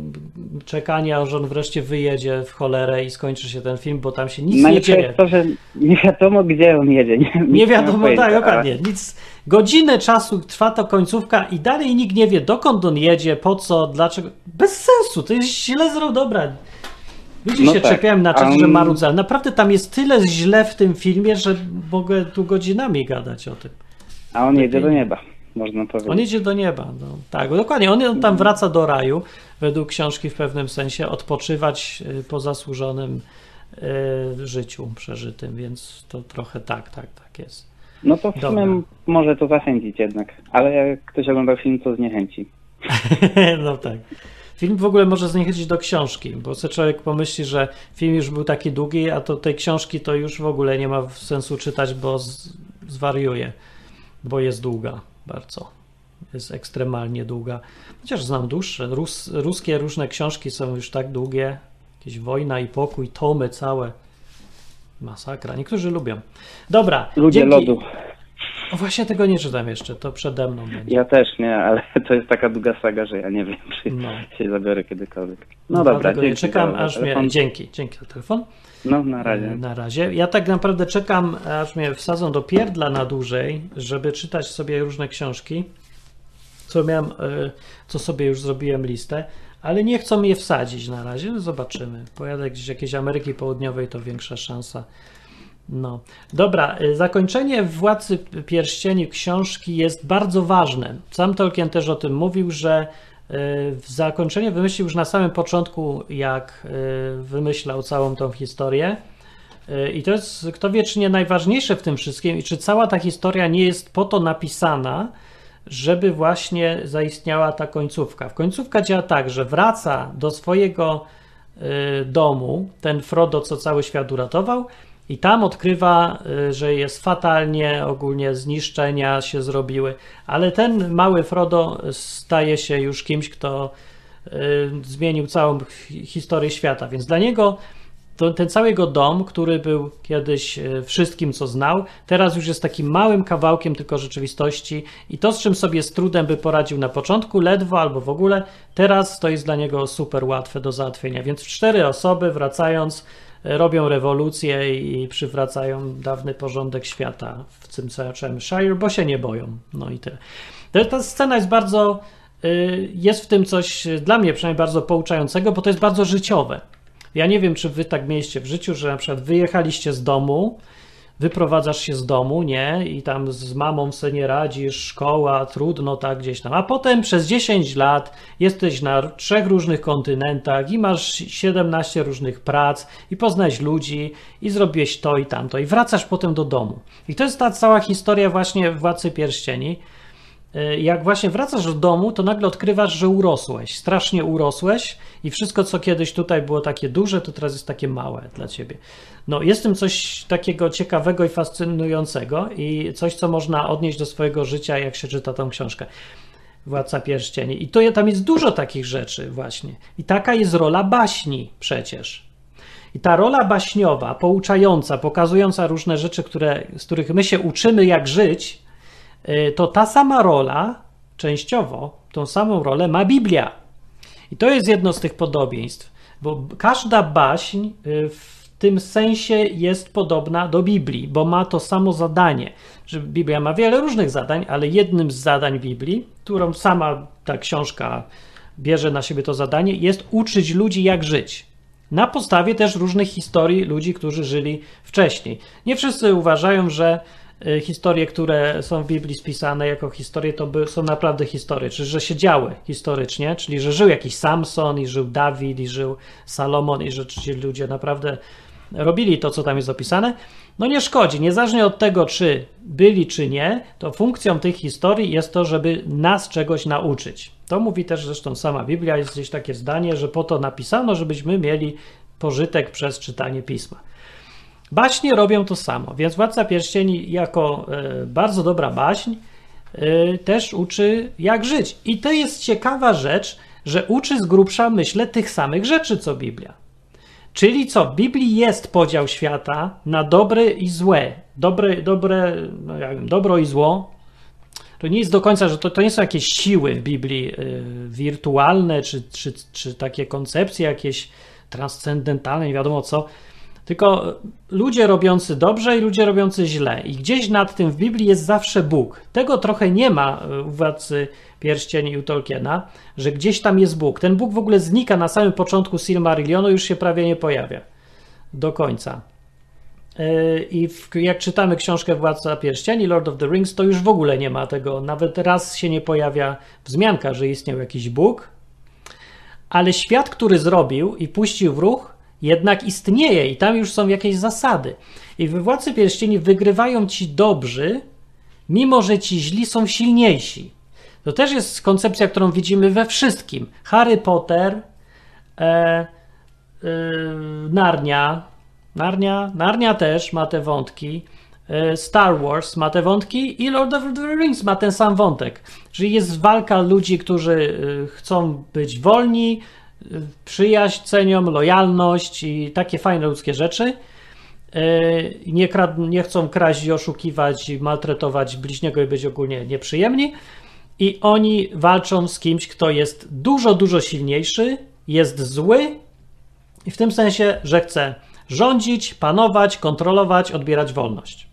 czekanie, aż on wreszcie wyjedzie w cholerę i skończy się ten film, bo tam się nic nie dzieje. to, że nie wiadomo gdzie on jedzie. Nie, Nie wiadomo, tak, dokładnie. Nic, Godzinę czasu trwa ta końcówka i dalej nikt nie wie, dokąd on jedzie, po co, dlaczego. Bez sensu, to jest źle zrobione. Dobra. Ludzie No się tak, czepiają na czas, a że ale Naprawdę tam jest tyle źle w tym filmie, że mogę tu godzinami gadać o tym. A on jedzie do nieba, można powiedzieć. On idzie do nieba. No, tak, dokładnie. On, on tam wraca do raju, według książki w pewnym sensie, odpoczywać y, po zasłużonym y, życiu przeżytym, więc to trochę tak, tak, tak jest. No to w Dobra. sumie może to zachęcić jednak, ale jak ktoś oglądał film, to zniechęci. no tak. Film w ogóle może zniechęcić do książki, bo sobie człowiek pomyśli, że film już był taki długi, a to tej książki to już w ogóle nie ma sensu czytać, bo z, zwariuje, bo jest długa bardzo. Jest ekstremalnie długa. Chociaż znam dłuższe. Rus, ruskie różne książki są już tak długie. Jakieś Wojna i Pokój, tomy całe. Masakra. Niektórzy lubią. Dobra. Ludzie dzięki. lodu. O, właśnie tego nie czytam jeszcze, to przede mną będzie. Ja też nie, ale to jest taka długa saga, że ja nie wiem, czy No. się zabiorę kiedykolwiek. No dobra, Dlatego nie dzięki czekam, aż mnie. Dzięki, dzięki za telefon. No, na razie. Na razie. Ja tak naprawdę czekam, aż mnie wsadzą do pierdla na dłużej, żeby czytać sobie różne książki, co miałem, e, co sobie już zrobiłem listę, ale nie chcą mnie wsadzić na razie, no zobaczymy. Pojadę gdzieś jakiejś Ameryki Południowej, to większa szansa. No, dobra, y, zakończenie Władcy Pierścieni książki jest bardzo ważne. Sam Tolkien też o tym mówił, że w zakończenie wymyślił już na samym początku, jak y, wymyślał całą tą historię. Y, I to jest, kto wie, czy nie najważniejsze w tym wszystkim, i czy cała ta historia nie jest po to napisana, żeby właśnie zaistniała ta końcówka. W końcówka działa tak, że wraca do swojego y, domu ten Frodo, co cały świat uratował, i tam odkrywa, y, że jest fatalnie, ogólnie zniszczenia się zrobiły, ale ten mały Frodo staje się już kimś, kto y, zmienił całą hi- historię świata, więc dla niego to, ten cały jego dom, który był kiedyś e, wszystkim, co znał, teraz już jest takim małym kawałkiem tylko rzeczywistości. I to, z czym sobie z trudem by poradził na początku, ledwo albo w ogóle, teraz to jest dla niego super łatwe do załatwienia. Więc cztery osoby wracając robią rewolucję i przywracają dawny porządek świata w tym całym Shire, bo się nie boją. No i tyle. Ta- scena jest bardzo, y, jest w tym coś dla mnie przynajmniej bardzo pouczającego, bo to jest bardzo życiowe. Ja nie wiem, czy wy tak mieliście w życiu, że na przykład wyjechaliście z domu, wyprowadzasz się z domu, nie? I tam z mamą sobie nie radzisz, szkoła, trudno tak gdzieś tam. A potem przez 10 lat jesteś na trzech różnych kontynentach i masz 17 różnych prac i poznałeś ludzi i zrobiłeś to i tamto i wracasz potem do domu. I to jest ta cała historia właśnie Władcy Pierścieni. Y, jak właśnie wracasz do domu, to nagle odkrywasz, że urosłeś, strasznie urosłeś i wszystko, co kiedyś tutaj było takie duże, to teraz jest takie małe dla ciebie. No, jest w tym coś takiego ciekawego i fascynującego i coś, co można odnieść do swojego życia, jak się czyta tą książkę. Władca Pierścieni. I to tam jest dużo takich rzeczy właśnie. I taka jest rola baśni przecież. I ta rola baśniowa, pouczająca, pokazująca różne rzeczy, które, z których my się uczymy, jak żyć, to ta sama rola, częściowo, tą samą rolę ma Biblia. I to jest jedno z tych podobieństw, bo każda baśń y, w tym sensie jest podobna do Biblii, bo ma to samo zadanie. Że Biblia ma wiele różnych zadań, ale jednym z zadań Biblii, którą sama ta książka bierze na siebie to zadanie, jest uczyć ludzi, jak żyć. Na podstawie też różnych historii ludzi, którzy żyli wcześniej. Nie wszyscy uważają, że y, historie, które są w Biblii spisane jako historie, to są naprawdę historie, czy że się działy historycznie, czyli że żył jakiś Samson i żył Dawid i żył Salomon i że ci ludzie naprawdę robili to, co tam jest opisane. No nie szkodzi, niezależnie od tego, czy byli, czy nie, to funkcją tych historii jest to, żeby nas czegoś nauczyć. To mówi też zresztą sama Biblia, jest gdzieś takie zdanie, że po to napisano, żebyśmy mieli pożytek przez czytanie pisma. Baśnie robią to samo, więc Władca Pierścieni jako e, bardzo dobra baśń e, też uczy jak żyć. I to jest ciekawa rzecz, że uczy z grubsza, myślę, tych samych rzeczy, co Biblia. Czyli co, w Biblii jest podział świata na dobre i złe. Dobre, dobre no ja wiem, dobro i zło. To nie jest do końca, że to, to nie są jakieś siły w Biblii y, wirtualne, czy, czy, czy takie koncepcje jakieś transcendentalne, nie wiadomo co. Tylko ludzie robiący dobrze i ludzie robiący źle. I gdzieś nad tym w Biblii jest zawsze Bóg. Tego trochę nie ma u Władcy Pierścieni i u Tolkiena, że gdzieś tam jest Bóg. Ten Bóg w ogóle znika na samym początku Silmarillionu, już się prawie nie pojawia do końca. Yy, I jak czytamy książkę Władca Pierścieni, Lord of the Rings, to już w ogóle nie ma tego. Nawet raz się nie pojawia wzmianka, że istniał jakiś Bóg. Ale świat, który zrobił i puścił w ruch, jednak istnieje i tam już są jakieś zasady. I we Władcy Pierścieni wygrywają ci dobrzy, mimo że ci źli są silniejsi. To też jest koncepcja, którą widzimy we wszystkim. Harry Potter, e, e, Narnia, Narnia, Narnia też ma te wątki. E, Star Wars ma te wątki i Lord of the Rings ma ten sam wątek. Czyli jest walka ludzi, którzy e, chcą być wolni, przyjaźń cenią, lojalność i takie fajne ludzkie rzeczy. Nie, nie chcą kraść i oszukiwać, maltretować bliźniego i być ogólnie nieprzyjemni. I oni walczą z kimś, kto jest dużo, dużo silniejszy, jest zły i w tym sensie, że chce rządzić, panować, kontrolować, odbierać wolność.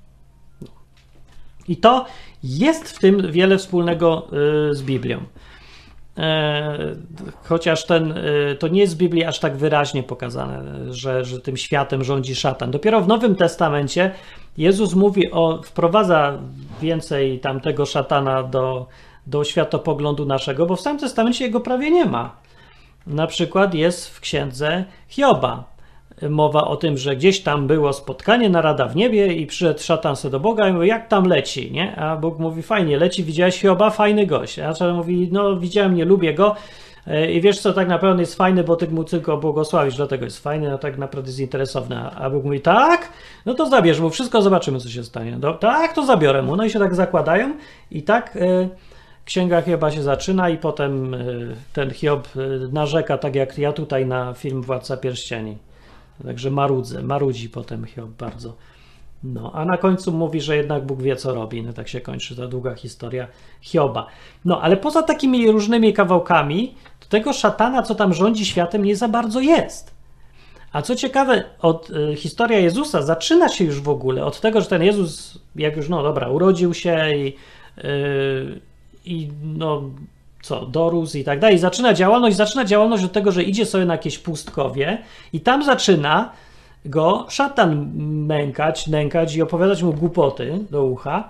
I to jest w tym wiele wspólnego y, z Biblią. E, chociaż ten, y, to nie jest w Biblii aż tak wyraźnie pokazane, że, że tym światem rządzi szatan. Dopiero w Nowym Testamencie Jezus mówi o, wprowadza więcej tamtego szatana do, do światopoglądu naszego, bo w Starym Testamencie jego prawie nie ma. Na przykład jest w księdze Hioba mowa o tym, że gdzieś tam było spotkanie, narada w niebie i przyszedł szatan se do Boga i mówi, jak tam leci, nie? A Bóg mówi, fajnie, leci, widziałeś Hioba, fajny gość. A szatan mówi, no widziałem, nie lubię go e, i wiesz co, tak naprawdę jest fajny, bo ty mu tylko błogosławisz, dlatego jest fajny, a tak naprawdę jest interesowny. A Bóg mówi, tak? No to zabierz mu wszystko, zobaczymy, co się stanie. Tak, to zabiorę mu. No i się tak zakładają i tak... Yy, Księga Hioba się zaczyna i potem ten Hiob narzeka, tak jak ja tutaj na film Władca Pierścieni. Także marudzę, marudzi potem Hiob bardzo. No, a na końcu mówi, że jednak Bóg wie, co robi. No tak się kończy ta długa historia Hioba. No, ale poza takimi różnymi kawałkami, to tego szatana, co tam rządzi światem, nie za bardzo jest. A co ciekawe, od, y, historia Jezusa zaczyna się już w ogóle od tego, że ten Jezus, jak już, no dobra, urodził się i, yy, i no, co, dorósł i tak dalej. Zaczyna działalność, zaczyna działalność od tego, że idzie sobie na jakieś pustkowie i tam zaczyna go szatan mękać, nękać i opowiadać mu głupoty do ucha,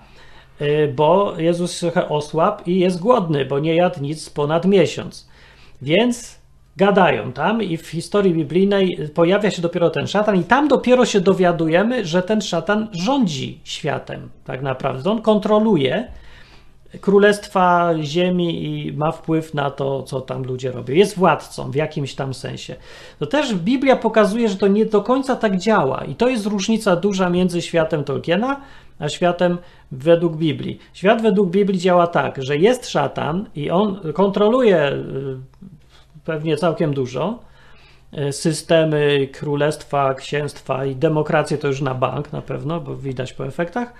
y, bo Jezus trochę osłabł i jest głodny, bo nie jadł nic ponad miesiąc. Więc gadają tam i w historii biblijnej pojawia się dopiero ten szatan i tam dopiero się dowiadujemy, że ten szatan rządzi światem tak naprawdę. On kontroluje królestwa ziemi i ma wpływ na to, co tam ludzie robią. Jest władcą w jakimś tam sensie. To też Biblia pokazuje, że to nie do końca tak działa i to jest różnica duża między światem Tolkiena a światem według Biblii. Świat według Biblii działa tak, że jest szatan i on kontroluje y, pewnie całkiem dużo, y, systemy, królestwa, księstwa i demokrację to już na bank na pewno, bo widać po efektach.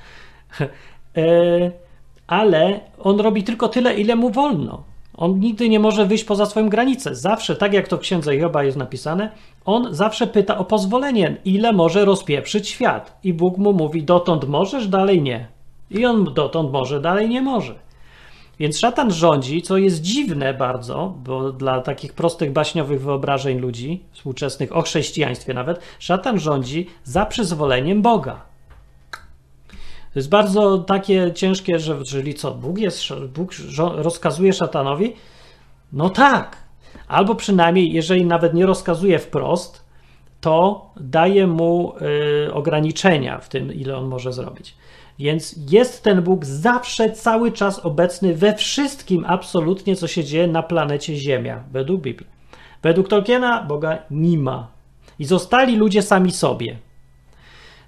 Ale on robi tylko tyle, ile mu wolno. On nigdy nie może wyjść poza swoją granicę. Zawsze, tak jak to w księdze Joba jest napisane, on zawsze pyta o pozwolenie, ile może rozpieprzyć świat. I Bóg mu mówi: dotąd możesz, dalej nie. I on dotąd może, dalej nie może. Więc szatan rządzi, co jest dziwne bardzo, bo dla takich prostych baśniowych wyobrażeń ludzi współczesnych, o chrześcijaństwie nawet, szatan rządzi za przyzwoleniem Boga. To jest bardzo takie ciężkie, że czyli co, Bóg, jest, Bóg rozkazuje szatanowi? No tak. Albo przynajmniej, jeżeli nawet nie rozkazuje wprost, to daje mu y, ograniczenia w tym, ile on może zrobić. Więc jest ten Bóg zawsze, cały czas obecny we wszystkim, absolutnie, co się dzieje na planecie Ziemia, według Biblii. Według Tolkiena Boga nie ma. I zostali ludzie sami sobie.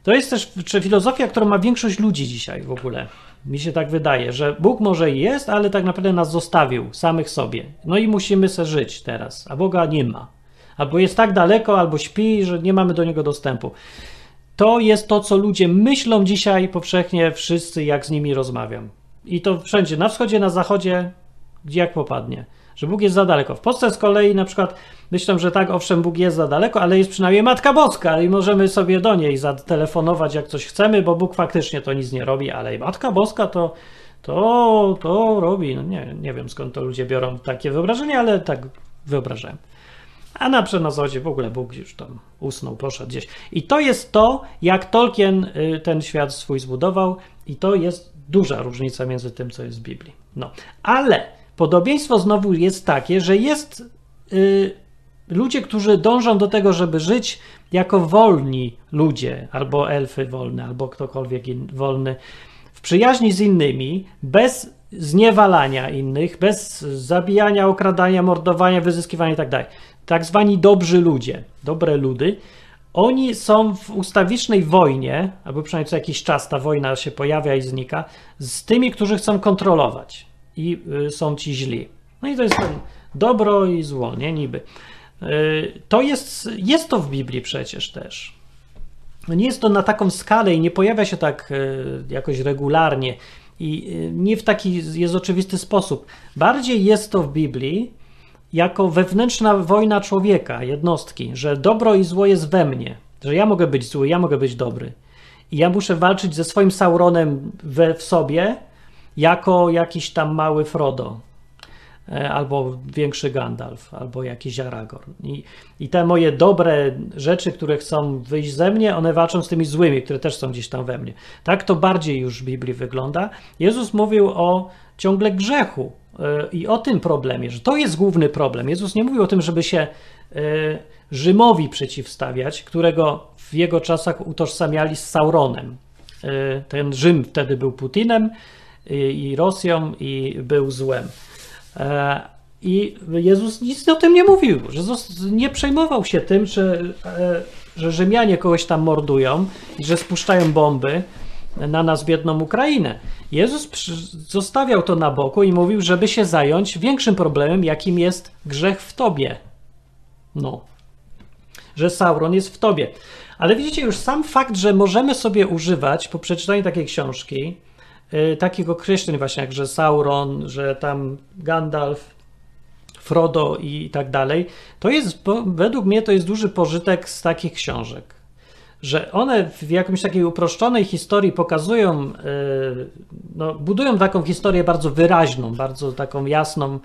To jest też filozofia, którą ma większość ludzi dzisiaj w ogóle. Mi się tak wydaje, że Bóg może jest, ale tak naprawdę nas zostawił samych sobie. No i musimy se żyć teraz, a Boga nie ma. Albo jest tak daleko, albo śpi, że nie mamy do niego dostępu. To jest to, co ludzie myślą dzisiaj powszechnie wszyscy, jak z nimi rozmawiam. I to wszędzie, na wschodzie, na zachodzie, gdzie jak popadnie. Że Bóg jest za daleko. W Polsce z kolei na przykład myślę, że tak, owszem, Bóg jest za daleko, ale jest przynajmniej Matka Boska i możemy sobie do niej zatelefonować jak coś chcemy, bo Bóg faktycznie to nic nie robi, ale Matka Boska to to, to robi. No nie, nie wiem skąd to ludzie biorą takie wyobrażenie, ale tak wyobrażałem. A na przenosodzie w ogóle Bóg już tam usnął, poszedł gdzieś. I to jest to, jak Tolkien y, ten świat swój zbudował, i to jest duża różnica między tym, co jest w Biblii. No, ale podobieństwo znowu jest takie, że jest yy, ludzie, którzy dążą do tego, żeby żyć jako wolni ludzie, albo elfy wolne, albo ktokolwiek in, wolny, w przyjaźni z innymi, bez zniewalania innych, bez zabijania, okradania, mordowania, wyzyskiwania itd. Tak, tak zwani dobrzy ludzie, dobre ludy, oni są w ustawicznej wojnie, albo przynajmniej co jakiś czas ta wojna się pojawia i znika, z tymi, którzy chcą kontrolować i y, są ci źli. No i to jest ten dobro i zło, nie? Niby. Y, to jest, jest to w Biblii przecież też. Nie jest to na taką skalę i nie pojawia się tak y, jakoś regularnie i nie w taki jest oczywisty sposób. Bardziej jest to w Biblii jako wewnętrzna wojna człowieka, jednostki, że dobro i zło jest we mnie, że ja mogę być zły, ja mogę być dobry. I ja muszę walczyć ze swoim Sauronem we, w sobie, jako jakiś tam mały Frodo, e, albo większy Gandalf, albo jakiś Aragorn. I, I te moje dobre rzeczy, które chcą wyjść ze mnie, one walczą z tymi złymi, które też są gdzieś tam we mnie. Tak to bardziej już w Biblii wygląda. Jezus mówił o ciągle grzechu, i o tym problemie, że to jest główny problem. Jezus nie mówił o tym, żeby się e, Rzymowi przeciwstawiać, którego w jego czasach utożsamiali z Sauronem. E, ten Rzym wtedy był Putinem i Rosją i był złem. E, I Jezus nic o tym nie mówił. Jezus nie przejmował się tym, że, że Rzymianie kogoś tam mordują i że spuszczają bomby na nas biedną Ukrainę. Jezus zostawiał to na boku i mówił, żeby się zająć większym problemem, jakim jest grzech w tobie. No, że Sauron jest w tobie. Ale widzicie, już sam fakt, że możemy sobie używać po przeczytaniu takiej książki, takich określeń właśnie jak, że Sauron, że tam Gandalf, Frodo i tak dalej, to jest, według mnie to jest duży pożytek z takich książek że one w jakimś takiej uproszczonej historii pokazują, e, no, budują taką historię bardzo wyraźną, bardzo taką jasną,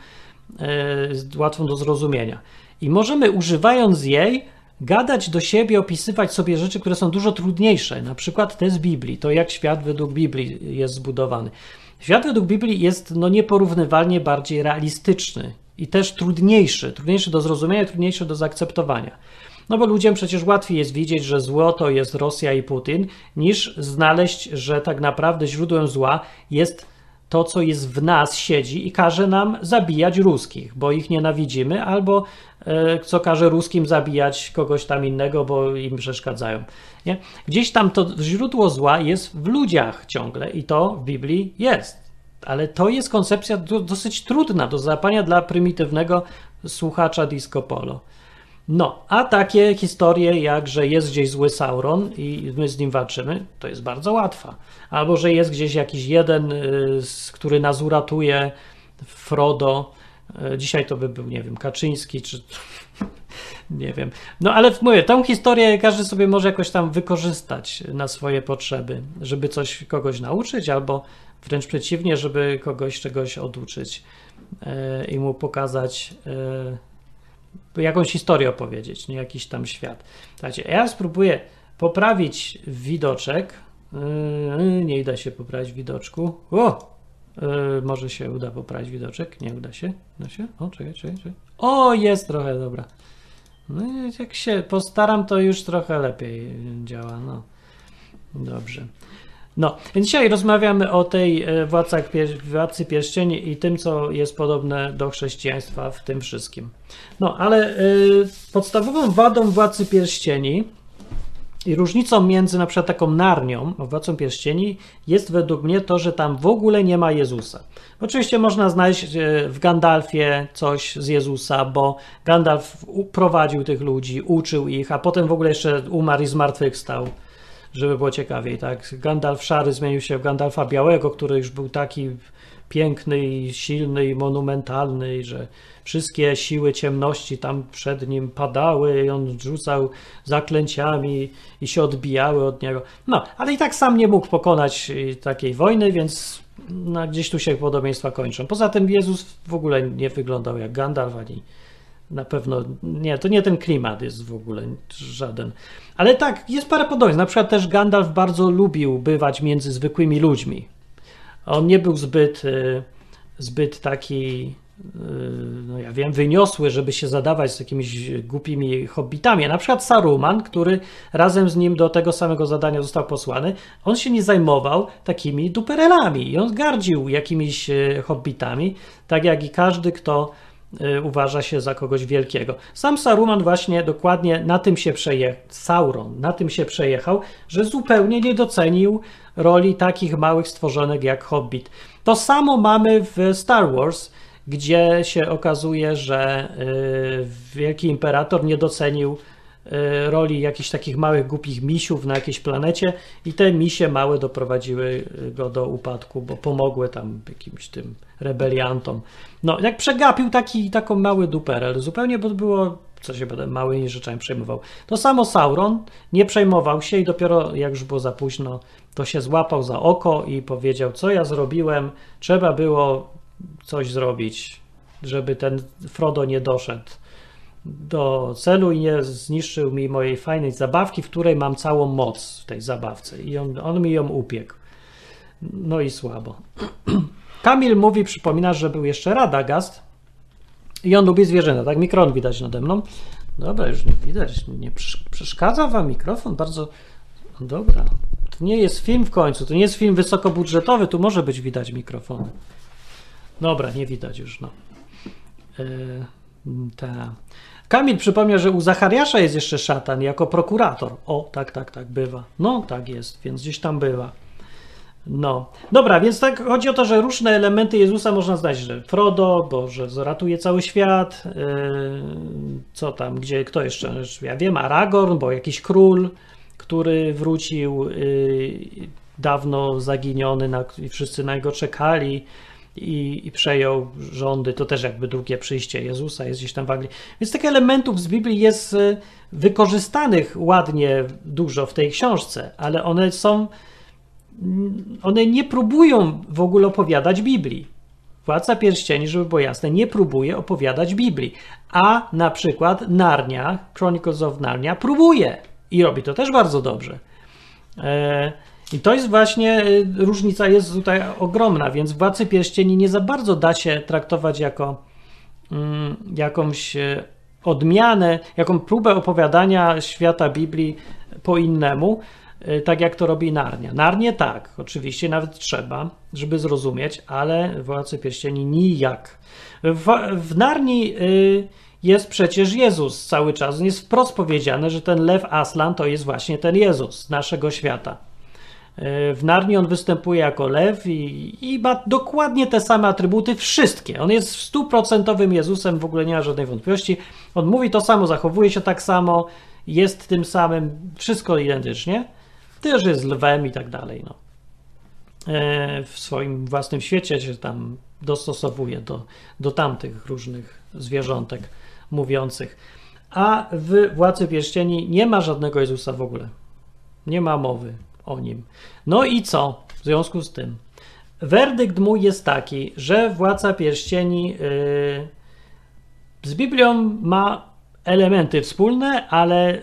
e, łatwą do zrozumienia. I możemy używając jej gadać do siebie, opisywać sobie rzeczy, które są dużo trudniejsze, na przykład te z Biblii, to jak świat według Biblii jest zbudowany. Świat według Biblii jest no, nieporównywalnie bardziej realistyczny i też trudniejszy, trudniejszy do zrozumienia, trudniejszy do zaakceptowania. No bo ludziom przecież łatwiej jest widzieć, że zło to jest Rosja i Putin, niż znaleźć, że tak naprawdę źródłem zła jest to, co jest w nas, siedzi i każe nam zabijać ruskich, bo ich nienawidzimy, albo e, co każe ruskim zabijać kogoś tam innego, bo im przeszkadzają. Nie? Gdzieś tam to źródło zła jest w ludziach ciągle i to w Biblii jest. Ale to jest koncepcja dosyć trudna do zapania dla prymitywnego słuchacza disco polo. No, a takie historie jak, że jest gdzieś zły Sauron i my z nim walczymy, to jest bardzo łatwa. Albo, że jest gdzieś jakiś jeden, y, który nas uratuje, Frodo. Y, dzisiaj to by był, nie wiem, Kaczyński, czy nie wiem. No ale mówię, tą historię każdy sobie może jakoś tam wykorzystać na swoje potrzeby, żeby coś kogoś nauczyć, albo wręcz przeciwnie, żeby kogoś czegoś oduczyć y, i mu pokazać jakąś historię opowiedzieć, nie jakiś tam świat. Słuchajcie, ja spróbuję poprawić widoczek. Yy, nie uda się poprawić widoczku. O! Yy, może się uda poprawić widoczek. Nie uda się. Uda się? O, czekaj, czekaj, czekaj. O, jest trochę, dobra. No jak się postaram, to już trochę lepiej działa. No. Dobrze. No, więc dzisiaj rozmawiamy o tej e, władcach, władcy pierścieni i tym, co jest podobne do chrześcijaństwa w tym wszystkim. No, ale y, podstawową wadą władcy pierścieni i różnicą między na przykład taką Narnią, władcą pierścieni jest według mnie to, że tam w ogóle nie ma Jezusa. Oczywiście można znaleźć e, w Gandalfie coś z Jezusa, bo Gandalf prowadził tych ludzi, uczył ich, a potem w ogóle jeszcze umarł i zmartwychwstał żeby było ciekawiej, tak? Gandalf szary zmienił się w Gandalfa białego, który już był taki piękny i silny i monumentalny, że wszystkie siły ciemności tam przed nim padały i on rzucał zaklęciami i się odbijały od niego. No, ale i tak sam nie mógł pokonać y, takiej wojny, więc no, gdzieś tu się podobieństwa kończą. Poza tym Jezus w ogóle nie wyglądał jak Gandalf, ani na pewno nie, to nie ten klimat jest w ogóle żaden. Ale tak, jest parę podobieństw. Na przykład też Gandalf bardzo lubił bywać między zwykłymi ludźmi. On nie był zbyt, y, zbyt taki, y, no ja wiem, wyniosły, żeby się zadawać z jakimiś głupimi hobbitami. Na przykład Saruman, który razem z nim do tego samego zadania został posłany, on się nie zajmował takimi duperelami i on gardził jakimiś y, hobbitami, tak jak i każdy, kto uważa się za kogoś wielkiego. Sam Saruman właśnie dokładnie na tym się przejechał, Sauron na tym się przejechał, że zupełnie nie docenił roli takich małych stworzonek jak Hobbit. To samo mamy w Star Wars, gdzie się okazuje, że y, Wielki Imperator nie docenił y, roli jakichś takich małych, głupich misiów na jakiejś planecie i te misie małe doprowadziły go do upadku, bo pomogły tam jakimś tym rebeliantom. No, jak przegapił taki, taką mały duperel, zupełnie, bo było co się będę małymi rzeczami przejmował. To samo Sauron nie przejmował się i dopiero jak już było za późno, to się złapał za oko i powiedział, co ja zrobiłem, trzeba było coś zrobić, żeby ten Frodo nie doszedł do celu i nie zniszczył mi mojej fajnej zabawki, w której mam całą moc w tej zabawce. I on, on mi ją upiekł. No i słabo. Kamil mówi, przypomina, że był jeszcze Radagast, i on lubi zwierzęta, tak? Mikron widać nade mną. Dobra, już nie widać. Nie przeszkadza wam mikrofon? Bardzo. Dobra. To nie jest film w końcu, to nie jest film wysokobudżetowy, tu może być widać mikrofony. Dobra, nie widać już, no. Yy, ta. Kamil przypomniał, że u Zachariasza jest jeszcze szatan jako prokurator. O, tak, tak, tak, bywa. No, tak jest, więc gdzieś tam bywa. No, dobra, więc tak chodzi o to, że różne elementy Jezusa można znaleźć, że Frodo, bo że zaratuje cały świat, yy, co tam, gdzie, kto jeszcze, ja wiem, Aragorn, bo jakiś król, który wrócił yy, dawno zaginiony na, i wszyscy na niego czekali i, i, przejął rządy, to też jakby drugie przyjście Jezusa jest gdzieś tam w Anglii. Więc tych elementów z Biblii jest y, wykorzystanych ładnie dużo w tej książce, ale one są one nie próbują w ogóle opowiadać Biblii. Władca Pierścieni, żeby było jasne, nie próbuje opowiadać Biblii. A na przykład Narnia, Chronicles of Narnia, próbuje i robi to też bardzo dobrze. E, I to jest właśnie, e, różnica jest tutaj ogromna, więc Władcy Pierścieni nie za bardzo da się traktować jako mm, jakąś e, odmianę, jaką próbę opowiadania świata Biblii po innemu, Y, tak jak to robi Narnia. Narnie tak, oczywiście nawet trzeba, żeby zrozumieć, ale Władcy Pierścieni nijak. W, w Narni y, jest przecież Jezus cały czas. Jest wprost powiedziane, że ten lew Aslan to jest właśnie ten Jezus naszego świata. Y, w Narni on występuje jako lew i, i, ma dokładnie te same atrybuty, wszystkie. On jest stuprocentowym Jezusem, w ogóle nie ma żadnej wątpliwości. On mówi to samo, zachowuje się tak samo, jest tym samym, wszystko identycznie też jest lwem i tak dalej. No. E, w swoim własnym świecie się tam dostosowuje do, do tamtych różnych zwierzątek mówiących. A w Władcy Pierścieni nie ma żadnego Jezusa w ogóle. Nie ma mowy o nim. No i co w związku z tym? Werdykt mój jest taki, że Władca Pierścieni yy, z Biblią ma elementy wspólne, ale y,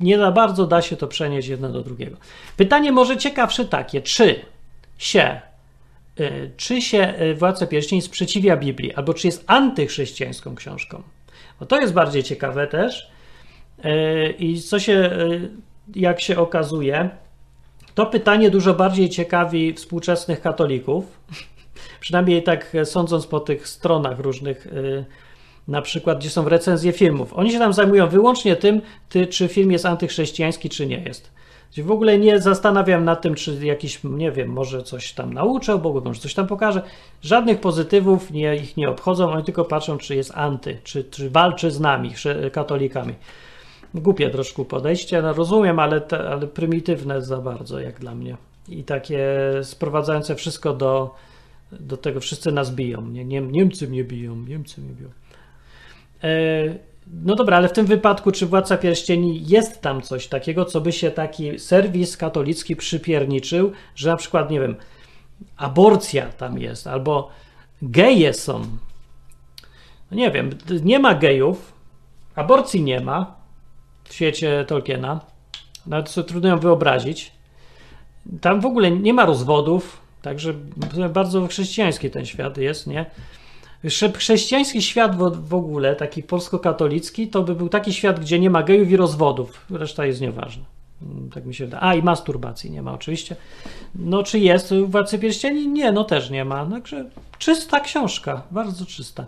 nie za bardzo da się to przenieść jedno do drugiego. Pytanie może ciekawsze takie, czy się y, czy się y, Władca Pierścieni sprzeciwia Biblii, albo czy jest antychrześcijańską książką. Bo to jest bardziej ciekawe też. I co się, jak się okazuje, to pytanie dużo bardziej ciekawi współczesnych katolików. Przynajmniej tak sądząc po tych stronach różnych na przykład, gdzie są recenzje filmów. Oni się tam zajmują wyłącznie tym, ty, czy film jest antychrześcijański, czy nie jest. W ogóle nie zastanawiam nad tym, czy jakiś, nie wiem, może coś tam nauczę, bo może coś tam pokaże. Żadnych pozytywów nie, ich nie obchodzą, oni tylko patrzą, czy jest anty, czy, czy walczy z nami, katolikami. Głupie troszkę podejście, no rozumiem, ale, te, ale prymitywne za bardzo, jak dla mnie. I takie sprowadzające wszystko do Do tego wszyscy nas biją. Nie, nie, Niemcy mnie biją, Niemcy mnie biją. E, no dobra, ale w tym wypadku, czy Władca Pierścieni jest tam coś takiego, co by się taki serwis katolicki przypierniczył, że na przykład, nie wiem, aborcja tam jest, albo geje są. No nie wiem, nie ma gejów, aborcji nie ma w świecie Tolkiena. Nawet sobie trudno ją wyobrazić. Tam w ogóle nie ma rozwodów, także bardzo chrześcijański ten świat jest, nie? Chrześcijański świat w, ogóle, taki polsko-katolicki, to by był taki świat, gdzie nie ma gejów i rozwodów. Reszta jest nieważna. Tak mi się wydaje. A i masturbacji nie ma oczywiście. No czy jest Władcy Pierścieni? Nie, no też nie ma. Także czysta książka, bardzo czysta.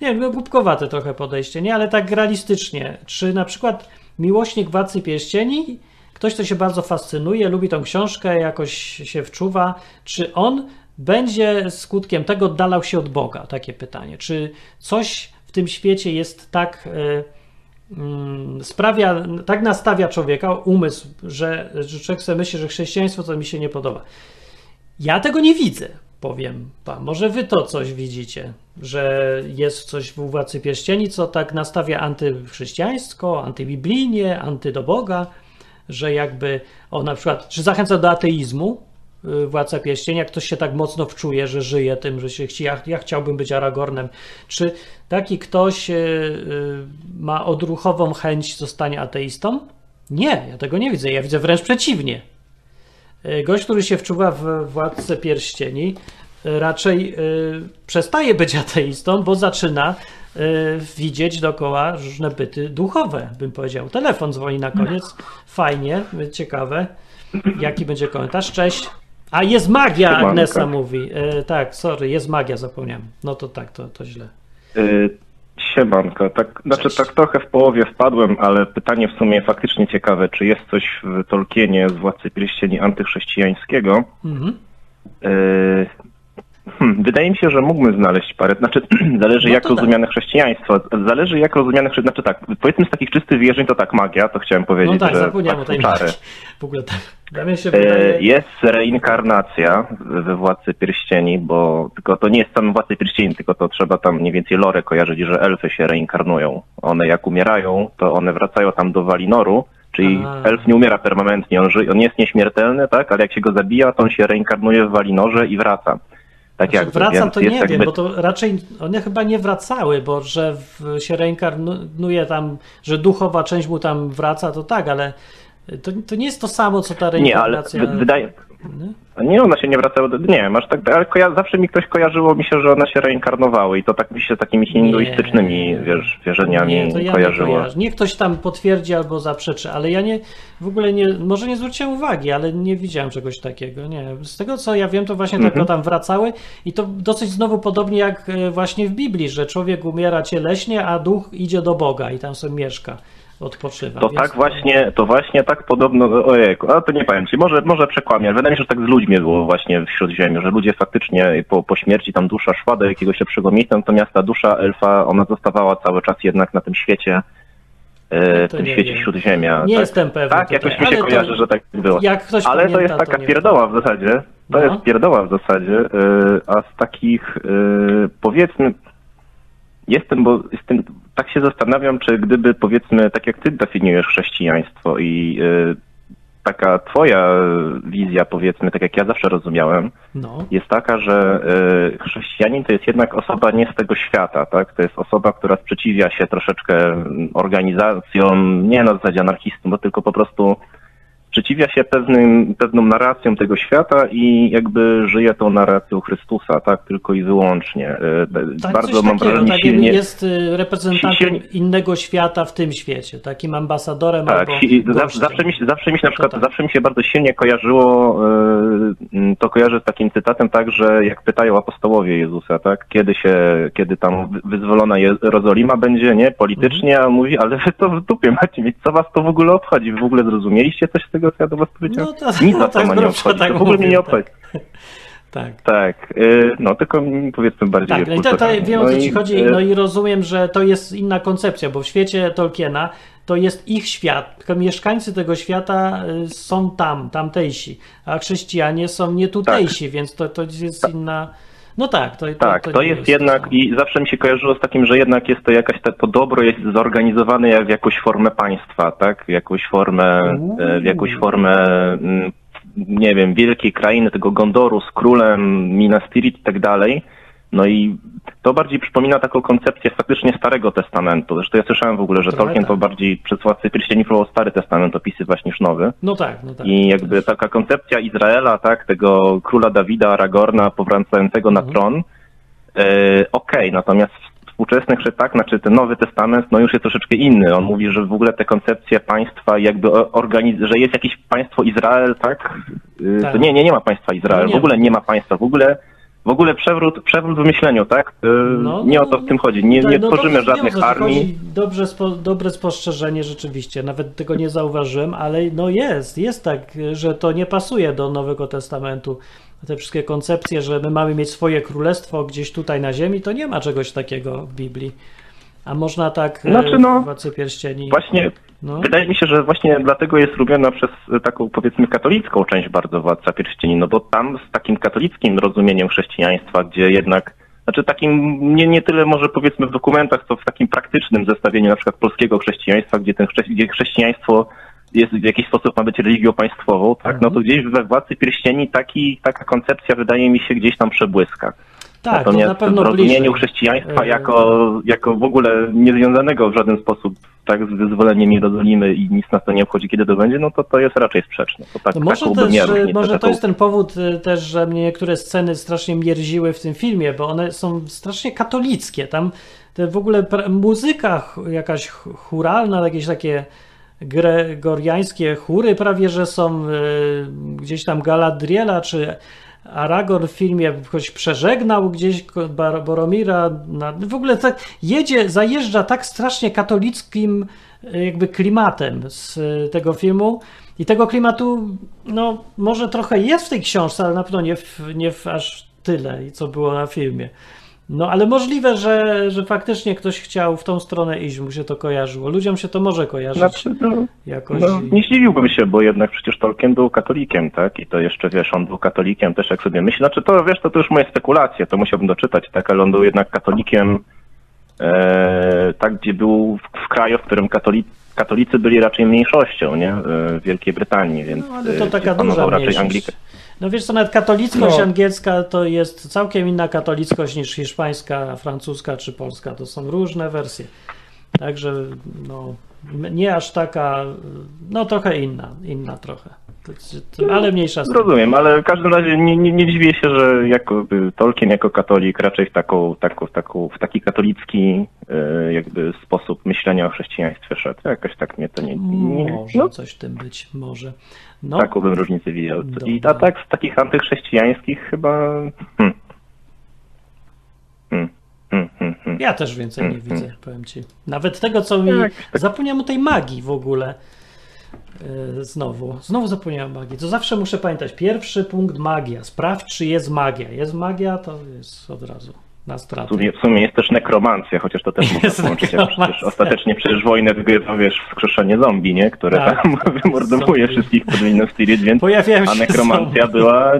Nie wiem, głupkowate trochę podejście, nie? Ale tak realistycznie. Czy na przykład miłośnik Władcy Pierścieni, ktoś, kto się bardzo fascynuje, lubi tą książkę, jakoś się wczuwa, czy on będzie skutkiem tego oddalał się od Boga? Takie pytanie. Czy coś w tym świecie jest tak... Yy, sprawia, tak nastawia człowieka, umysł, że, że człowiek sobie myśli, że chrześcijaństwo to mi się nie podoba. Ja tego nie widzę, powiem wam. Może wy to coś widzicie, że jest coś w Władcy Pierścieni, co tak nastawia antychrześcijańsko, antybiblijnie, anty do Boga, że jakby, o na przykład, czy zachęca do ateizmu, Y, Władca Pierścieni, jak ktoś się tak mocno wczuje, że żyje tym, że się chci, ja, ja chciałbym być Aragornem. Czy taki ktoś y, y, ma odruchową chęć zostania ateistą? Nie, ja tego nie widzę. Ja widzę wręcz przeciwnie. Gość, który się wczuwa w Władcę Pierścieni, raczej przestaje być ateistą, bo zaczyna widzieć dookoła różne byty duchowe, bym powiedział. Telefon dzwoni na koniec. Fajnie, ciekawe. Jaki będzie komentarz? Cześć. A jest magia. Agnesa mówi. E, tak, sorry, jest magia, zapomniałem. No to tak, to, to źle. Siemanko, tak, znaczy tak trochę w połowie wpadłem, ale pytanie w sumie faktycznie ciekawe, czy jest coś w Tolkienie z Władcy Pierścieni antychrześcijańskiego? Mhm. Hmm, wydaje mi się, że mógłbym znaleźć parę, znaczy zależy no jak tak. rozumiane chrześcijaństwo, zależy jak rozumiane chrześcijaństwo, znaczy tak, powiedzmy z takich czystych wierzeń to tak magia, to chciałem powiedzieć, no tak, że zapomniałem o tej czary. W ogóle tak. Się wydaje... Jest reinkarnacja we Władcy Pierścieni, bo tylko to nie jest sam Władcy Pierścieni, tylko to trzeba tam mniej więcej lore kojarzyć, że elfy się reinkarnują. One jak umierają, to one wracają tam do Walinoru, Czyli A. elf nie umiera permanentnie, on, ży, on jest nieśmiertelny, tak, ale jak się go zabija, to on się reinkarnuje w Walinorze i wraca. Tak znaczy, jak wracam, to nie wiem, bo to raczej one chyba nie wracały, bo że w, się reinkarnuje tam, że duchowa część mu tam wraca, to tak, ale to, to nie jest to samo, co ta reinkarnacja. Nie, ale wydaje, nie? nie, one się nie wracały do... Nie, masz tak, ale koja... zawsze mi ktoś kojarzyło mi się, że one się reinkarnowały i to tak mi się takimi hinduistycznymi wiesz, wierzeniami nie, to ja kojarzyło. Nie Niech ktoś tam potwierdzi albo zaprzeczy, ale ja nie, w ogóle nie, może nie zwróciłem uwagi, ale nie widziałem czegoś takiego, nie. Z tego co ja wiem, to właśnie mhm. tylko tam wracały i to dosyć znowu podobnie jak e, właśnie w Biblii, że człowiek umiera cieleśnie, a duch idzie do Boga i tam sobie mieszka odpoczywa. To tak właśnie, to właśnie tak podobno, ojejku, ale to nie powiem ci, może, może przekłamię, wydaje mi się, że tak z ludźmi było właśnie w Śródziemiu, że ludzie faktycznie po, po śmierci tam dusza szła do jakiegoś lepszego miejsca, natomiast ta dusza elfa, ona zostawała cały czas jednak na tym świecie, e, w tym świecie wiem. Śródziemia. Nie tak, jestem pewien. Tak, tutaj. jakoś mi się kojarzy, to, że tak było. Ale to jest taka to pierdoła w zasadzie. To no. jest pierdoła w zasadzie, e, a z takich e, powiedzmy Jestem, bo jestem, tak się zastanawiam, czy gdyby powiedzmy, tak jak ty definiujesz chrześcijaństwo i y, taka twoja wizja, powiedzmy, tak jak ja zawsze rozumiałem, no. jest taka, że y, chrześcijanin to jest jednak osoba nie z tego świata, tak? To jest osoba, która sprzeciwia się troszeczkę organizacjom, nie na zasadzie anarchistów, bo tylko po prostu sprzeciwia się pewnym, pewną narracją tego świata i jakby żyje tą narracją Chrystusa, tak, tylko i wyłącznie. E, tak, Bardzo mam takiego, wrażenie tak silnie... jest y, reprezentantem silnie... innego świata w tym świecie, takim ambasadorem tak, albo zawsze, zawsze, mi się, zawsze mi się na przykład, tak. zawsze mi się bardzo silnie kojarzyło, e, to kojarzę z takim cytatem tak, że jak pytają apostołowie Jezusa, tak, kiedy się, kiedy tam wyzwolona Jerozolima będzie, nie, politycznie, mhm. a mówi, ale wy to w dupie macie mieć, co was to w ogóle obchodzi, wy w ogóle zrozumieliście coś z tego tego, co ja do was powiedziałem? No to, Nic no, to nie obchodzi, tak to w ogóle mnie nie obchodzi. Tak. Tak. tak. Y, no tylko powiedzmy bardziej. Tak, no i to, to wiem o co ci chodzi, y, no i rozumiem, że to jest inna koncepcja, bo w świecie Tolkiena to jest ich świat, tylko mieszkańcy tego świata y, są tam, tamtejsi, a chrześcijanie są nie tutejsi, tak. więc to, to jest tak. inna No tak, to, to Tak, to, to jest, jest, jednak to. i zawsze mi się kojarzyło z takim, że jednak jest to jakaś, to dobro jest zorganizowane jak w jakąś formę państwa, tak? W jakąś formę, e, w jakąś formę mm, nie wiem, wielkiej krainy, tego Gondoru z królem, Minas Tirith i tak dalej. No i to bardziej przypomina taką koncepcję faktycznie Starego Testamentu. Zresztą ja słyszałem w ogóle, że Trochę Tolkien tak. to bardziej przez Władcy Pierścieni próbował Stary Testament opisywać niż Nowy. No tak, no tak. I jakby taka koncepcja Izraela, tak, tego króla Dawida, Aragorna powracającego na mhm. tron, e, okej, okay, natomiast współczesnych, że tak, znaczy ten Nowy Testament, no już jest troszeczkę inny. On mówi, że w ogóle te koncepcje państwa jakby organiz- że jest jakieś państwo Izrael, tak? E, tak. To nie, nie, nie ma państwa Izrael, no w ogóle nie ma państwa, w ogóle w ogóle przewrót, przewrót w myśleniu, tak? Yy, no, nie o to w tym chodzi. Nie, nie no, tworzymy żadnych armii. Dobrze, spo, dobre spostrzeżenie rzeczywiście. Nawet tego nie zauważyłem, ale no jest, jest tak, że to nie pasuje do Nowego Testamentu. Te wszystkie koncepcje, że my mamy mieć swoje królestwo gdzieś tutaj na ziemi, to nie ma czegoś takiego w Biblii. A można tak znaczy, no, w Władcy Pierścieni... Właśnie no. Wydaje mi się, że właśnie dlatego jest lubiona przez taką powiedzmy katolicką część bardzo Władca Pierścieni, no bo tam z takim katolickim rozumieniem chrześcijaństwa, gdzie jednak, znaczy takim nie, nie tyle może powiedzmy w dokumentach, co w takim praktycznym zestawieniu na przykład polskiego chrześcijaństwa, gdzie, ten gdzie chrześcijaństwo jest w jakiś sposób ma być religią państwową, tak, no to mhm. gdzieś w Władcy Pierścieni taki, taka koncepcja wydaje mi się gdzieś tam przebłyska. Tak, Natomiast to na pewno w rozumieniu chrześcijaństwa e, jako, jako w ogóle niezwiązanego w żaden sposób tak z wyzwoleniem Jerozolimy i nic nas to nie obchodzi, kiedy to będzie, no to to jest raczej sprzeczne. To tak, no może też, e, może to jest ten powód e, też, że mnie niektóre sceny strasznie mierziły w tym filmie, bo one są strasznie katolickie. Tam te w ogóle muzyka jakaś churalna, jakieś takie gregoriańskie chóry prawie, że są gdzieś tam Galadriela czy Aragorn w filmie choć przeżegnał gdzieś Boromira, na, w ogóle tak jedzie, zajeżdża tak strasznie katolickim e, jakby klimatem z e, tego filmu i tego klimatu, no może trochę jest w tej książce, ale na pewno nie w, nie w aż tyle, co było na filmie. No ale możliwe, że, że faktycznie ktoś chciał w tą stronę iść, mu się to kojarzyło. Ludziom się to może kojarzyć znaczy, no, jakoś. No, nie zdziwiłbym się, bo jednak przecież Tolkien był katolikiem, tak? I to jeszcze, wiesz, on był katolikiem też, jak sobie myśli. Znaczy to, wiesz, to, to już moje spekulacje, to musiałbym doczytać, tak? Ale on był jednak katolikiem, e, tak, gdzie był w, w kraju, w którym katolicy katolicy byli raczej mniejszością, nie? E, w Wielkiej Brytanii, więc no, ale to e, taka duża raczej Anglika. No wiesz co, nawet katolickość no. angielska to jest całkiem inna katolickość niż hiszpańska, francuska czy polska. To są różne wersje. Także no, nie aż taka, no trochę inna, inna trochę. Ale mniejsza sprawa. Rozumiem, ale w każdym razie nie, nie, nie dziwię się, że jako Tolkien jako katolik raczej w, taką, taką, taką, w taki katolicki e, jakby sposób myślenia o chrześcijaństwie szedł. Jakoś tak mnie to nie... nie może no. coś w tym być, może. No. Taką bym różnicę widział. I a tak z takich antychrześcijańskich chyba... Hmm. Hmm. Hmm, hmm, hmm. Ja też więcej nie widzę, powiem ci. Nawet tego, co mi. Tak, tak. Zapomniałem o tej magii w ogóle. Yy, znowu, znowu zapomniałem magii. To zawsze muszę pamiętać. Pierwszy punkt magia. Sprawdź, czy jest magia. Jest magia, to jest od razu na stratę. W sumie, w sumie jest też nekromancja, chociaż to też można połączyć. Przecież ostatecznie przecież wojnę wygrywa, wiesz, wskrzeszenie zombie, nie? Które tak, tam wymordowuje wszystkich pod Tirith, więc Pojawiają a nekromancja była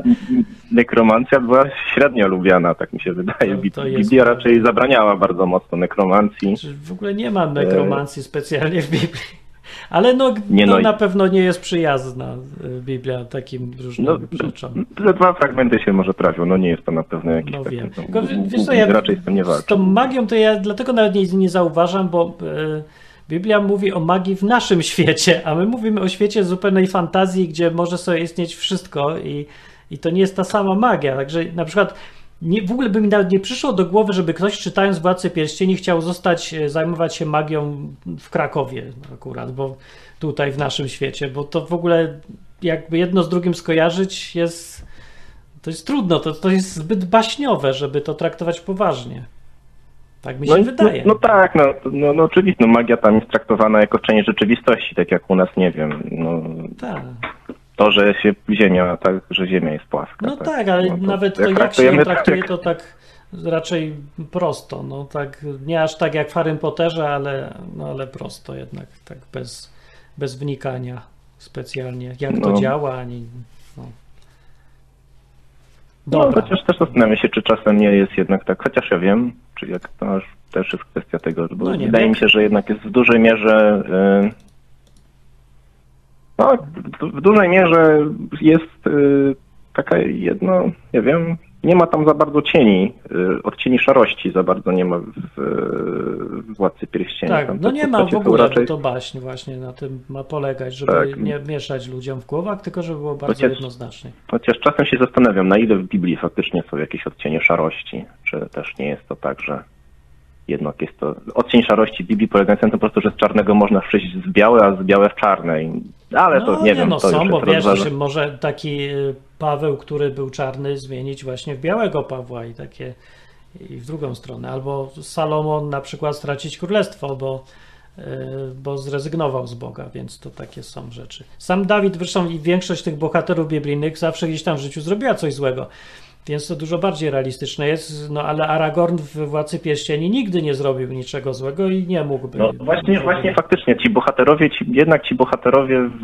nekromancja była średnio lubiana, tak mi się wydaje. No, to, to Biblia raczej zabraniała bardzo mocno nekromancji. W ogóle nie ma nekromancji specjalnie w Biblii. Ale no, nie, no, na pewno nie jest przyjazna y, Biblia takim różnym no, rzeczom. Te dwa fragmenty się może trafią, no nie jest to na pewno jakiś no, taki, wiem. No, wiesz co, ja, raczej z tym nie walczę. Z tą magią to ja dlatego nawet nie, nie zauważam, bo e, Biblia mówi o magii w naszym świecie, a my mówimy o świecie zupełnej fantazji, gdzie może sobie istnieć wszystko i, i to nie jest ta sama magia. Także na przykład nie, w ogóle by mi nawet nie przyszło do głowy, żeby ktoś czytając Władcę Pierścieni chciał zostać, e, zajmować się magią w Krakowie akurat, bo tutaj w naszym świecie, bo to w ogóle jakby jedno z drugim skojarzyć jest, to jest trudno, to, to jest zbyt baśniowe, żeby to traktować poważnie. Tak mi się no, wydaje. No, no, tak, no, no, no oczywiście, no, magia tam jest traktowana jako część rzeczywistości, tak jak u nas, nie wiem. No, tak to, że się Ziemia, tak, że Ziemia jest płaska. No tak, tak ale no to, nawet to, jak, jak się ją traktuje, to tak raczej prosto, no tak, nie aż tak jak w Harry Potterze, ale, no, ale prosto jednak, tak bez, bez wnikania specjalnie, jak no. to działa, ani... No. Dobra. No, chociaż też zastanawiam się, czy czasem nie jest jednak tak, chociaż ja wiem, czy jak to też jest kwestia tego, bo no wydaje mi się, że jednak jest w dużej mierze yy, no, w dużej mierze jest yy, taka jedno, nie wiem, nie ma tam za bardzo cieni, y, odcieni szarości za bardzo nie ma w, w Władcy Pierścieni. Tak, no nie ma w ogóle, raczej... to baśń właśnie na tym ma polegać, żeby tak. nie mieszać ludziom w głowach, tylko żeby było bardzo chociaż, jednoznacznie. Chociaż czasem się zastanawiam, na ile w Biblii faktycznie są jakieś odcienie szarości, czy też nie jest to tak, że jednak jest to odcień szarości Biblii polegający na tym po prostu, że z czarnego można przejść w białe, a z białe w czarne. Ale no, to nie, nie wiem. No to są, bo wiesz, że może taki y, Paweł, który był czarny, zmienić właśnie w białego Pawła i takie i w drugą stronę. Albo Salomon na przykład stracić królestwo, bo, y, bo zrezygnował z Boga, więc to takie są rzeczy. Sam Dawid, zresztą i większość tych bohaterów biblijnych zawsze gdzieś tam w życiu zrobiła coś złego. Więc to dużo bardziej realistyczne jest, no ale Aragorn w Władcy Pierścieni nigdy nie zrobił niczego złego i nie mógłby. No właśnie, właśnie faktycznie, ci bohaterowie, ci, jednak ci bohaterowie w,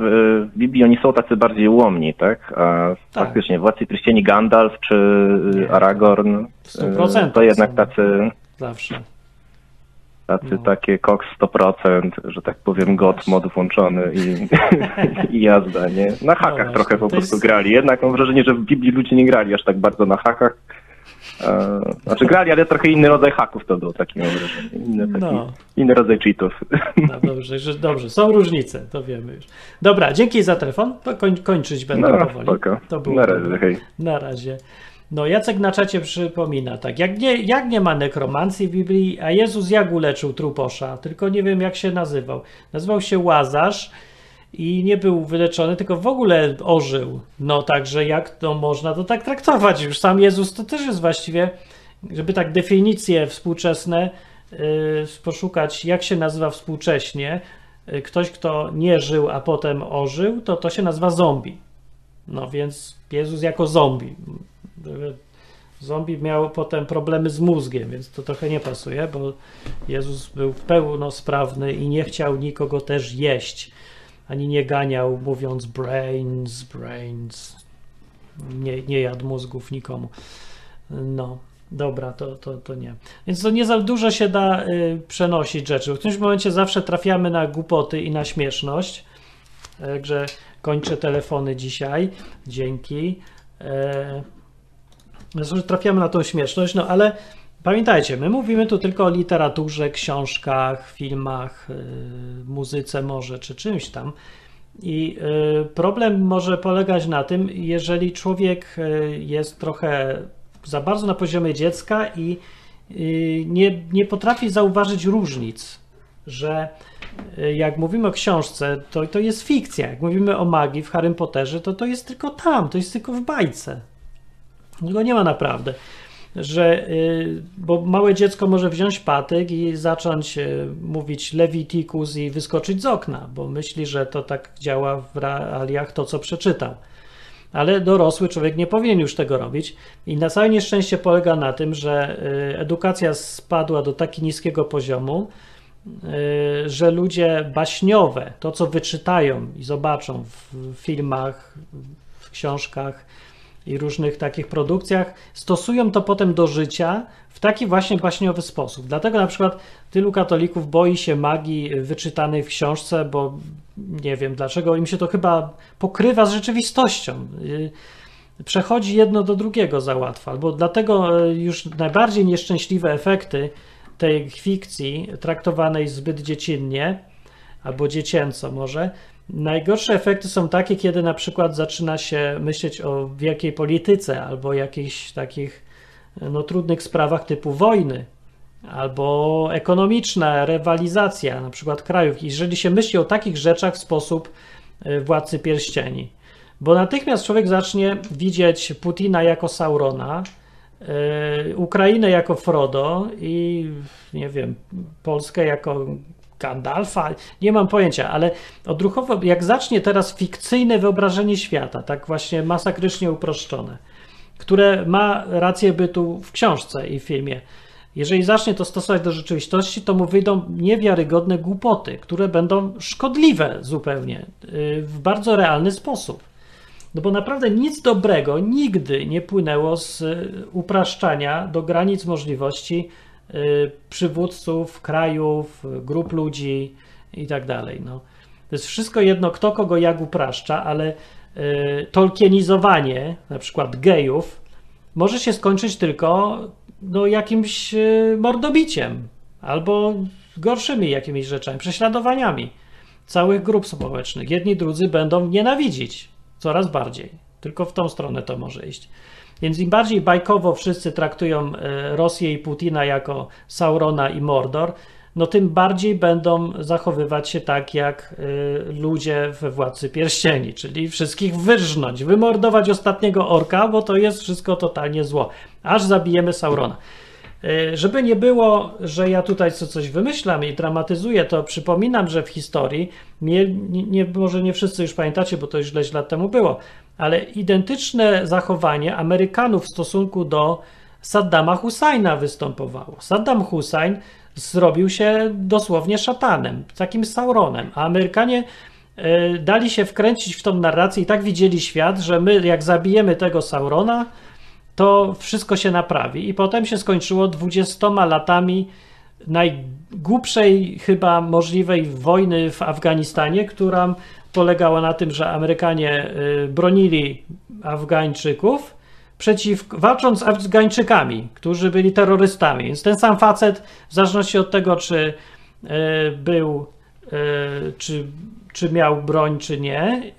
w Biblii, oni są tacy bardziej ułomni, tak? A tak. faktycznie Władcy Pierścieni Gandalf czy nie. Aragorn, 100% to jednak tacy... Zawsze. Tacy no. takie Cox 100%, że tak powiem, God mod włączony i, i jazda, nie? Na hakach no trochę po prostu jest... grali. Jednak mam wrażenie, że w Biblii ludzie nie grali aż tak bardzo na hakach. E, znaczy grali, ale trochę inny rodzaj haków to był, taki mam wrażenie. Inny, taki, no. inny rodzaj cheatów. No dobrze, że, dobrze, są różnice, to wiemy już. Dobra, dzięki za telefon. Koń, kończyć będę no, powoli. Spoko. To było na razie, hej. Na razie. No, Jacek na czacie przypomina, tak, jak nie, jak nie ma nekromancji w Biblii, a Jezus jak uleczył truposza, tylko nie wiem jak się nazywał. Nazywał się Łazarz i nie był wyleczony, tylko w ogóle ożył. No, także jak to można to tak traktować? Już sam Jezus to też jest właściwie, żeby tak definicje współczesne yy, poszukać, jak się nazywa współcześnie, yy, ktoś, kto nie żył, a potem ożył, to to się nazywa zombie. No więc Jezus jako zombie Zombie miał potem problemy z mózgiem, więc to trochę nie pasuje, bo Jezus był pełnosprawny i nie chciał nikogo też jeść, ani nie ganiał, mówiąc brains, brains. Nie, nie jadł mózgów nikomu. No, dobra, to, to, to nie. Więc to nie za dużo się da y, przenosić rzeczy. W którymś momencie zawsze trafiamy na głupoty i na śmieszność. Także kończę telefony dzisiaj. Dzięki. E, trafiamy na tą śmieszność, no ale pamiętajcie, my mówimy tu tylko o literaturze, książkach, filmach, y, muzyce może, czy czymś tam. I y, problem może polegać na tym, jeżeli człowiek y, jest trochę za bardzo na poziomie dziecka i nie, nie potrafi zauważyć różnic, że jak mówimy o książce, to, to jest fikcja. Jak mówimy o magii w Harry Potterze, to to jest tylko tam, to jest tylko w bajce. Go nie ma naprawdę. Że, y, bo małe dziecko może wziąć patyk i zacząć y, mówić Leviticus i wyskoczyć z okna, bo myśli, że to tak działa w realiach to, co przeczytał. Ale dorosły człowiek nie powinien już tego robić. I na całe nieszczęście polega na tym, że y, edukacja spadła do tak niskiego poziomu, że ludzie baśniowe, to co wyczytają i zobaczą w filmach, w książkach, i różnych takich produkcjach, stosują to potem do życia w taki właśnie baśniowy sposób. Dlatego na przykład tylu katolików boi się magii wyczytanej w książce, bo nie wiem dlaczego, im się to chyba pokrywa z rzeczywistością. Y, przechodzi jedno do drugiego za łatwo, albo dlatego y, już najbardziej nieszczęśliwe efekty tej fikcji traktowanej zbyt dziecinnie, albo dziecięco może, Najgorsze efekty są takie, kiedy na przykład zaczyna się myśleć o wielkiej polityce albo jakichś takich no, trudnych sprawach typu wojny albo ekonomiczna rywalizacja na przykład krajów. Jeżeli się myśli o takich rzeczach w sposób y, władcy pierścieni, bo natychmiast człowiek zacznie widzieć Putina jako Saurona, yy, Ukrainę jako Frodo i nie wiem, Polskę jako Gandalfa, nie mam pojęcia, ale odruchowo, jak zacznie teraz fikcyjne wyobrażenie świata, tak właśnie masakrycznie uproszczone, które ma rację bytu w książce i filmie, jeżeli zacznie to stosować do rzeczywistości, to mu wyjdą niewiarygodne głupoty, które będą szkodliwe zupełnie, y, w bardzo realny sposób. No bo naprawdę nic dobrego nigdy nie płynęło z upraszczania do granic możliwości przywódców, krajów, grup ludzi i tak dalej. No. To jest wszystko jedno, kto kogo jak upraszcza, ale tolkienizowanie na przykład gejów może się skończyć tylko no, jakimś mordobiciem albo gorszymi jakimiś rzeczami, prześladowaniami całych grup społecznych. Jedni drudzy będą nienawidzić coraz bardziej. Tylko w tą stronę to może iść. Więc im bardziej bajkowo wszyscy traktują e, Rosję i Putina jako Saurona i Mordor, no tym bardziej będą zachowywać się tak jak e, ludzie we Władcy Pierścieni, czyli wszystkich wyrżnąć, wymordować ostatniego orka, bo to jest wszystko totalnie zło, aż zabijemy Saurona. E, żeby nie było, że ja tutaj co coś wymyślam i dramatyzuję, to przypominam, że w historii, nie, nie, może nie wszyscy już pamiętacie, bo to już ileś lat temu było, ale identyczne zachowanie Amerykanów w stosunku do Saddama Husajna występowało. Saddam Hussein zrobił się dosłownie szatanem, takim Sauronem, a Amerykanie e, dali się wkręcić w tą narrację i tak widzieli świat, że my jak zabijemy tego Saurona, to wszystko się naprawi. I potem się skończyło 20 latami najgłupszej chyba możliwej wojny w Afganistanie, która polegała na tym, że Amerykanie y, bronili Afgańczyków przeciw, walcząc z Afgańczykami, którzy byli terrorystami. Więc ten sam facet, w zależności od tego, czy y, był, y, czy czy miał broń, czy nie,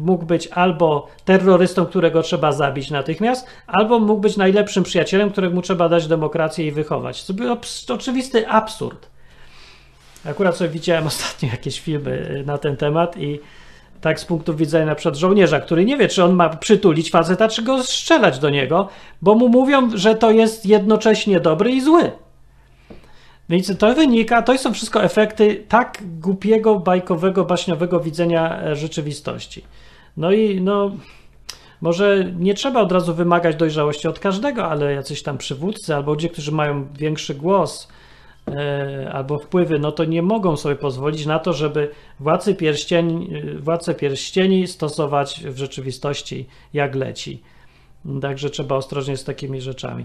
mógł być albo terrorystą, którego trzeba zabić natychmiast, albo mógł być najlepszym przyjacielem, któremu trzeba dać demokrację i wychować. To był oczywisty absurd. Akurat sobie widziałem ostatnio jakieś filmy yy, na ten temat i tak z punktu widzenia na przykład żołnierza, który nie wie, czy on ma przytulić faceta, czy go strzelać do niego, bo mu mówią, że to jest jednocześnie dobry i zły. Więc to wynika, to są wszystko efekty tak głupiego, bajkowego, baśniowego widzenia e, rzeczywistości. No i no, może nie trzeba od razu wymagać dojrzałości od każdego, ale jacyś tam przywódcy albo ludzie, którzy mają większy głos albo wpływy, no to nie mogą sobie pozwolić na to, żeby władcy pierścieni, e, władce pierścieni stosować w rzeczywistości jak leci. Także trzeba ostrożnie z takimi rzeczami.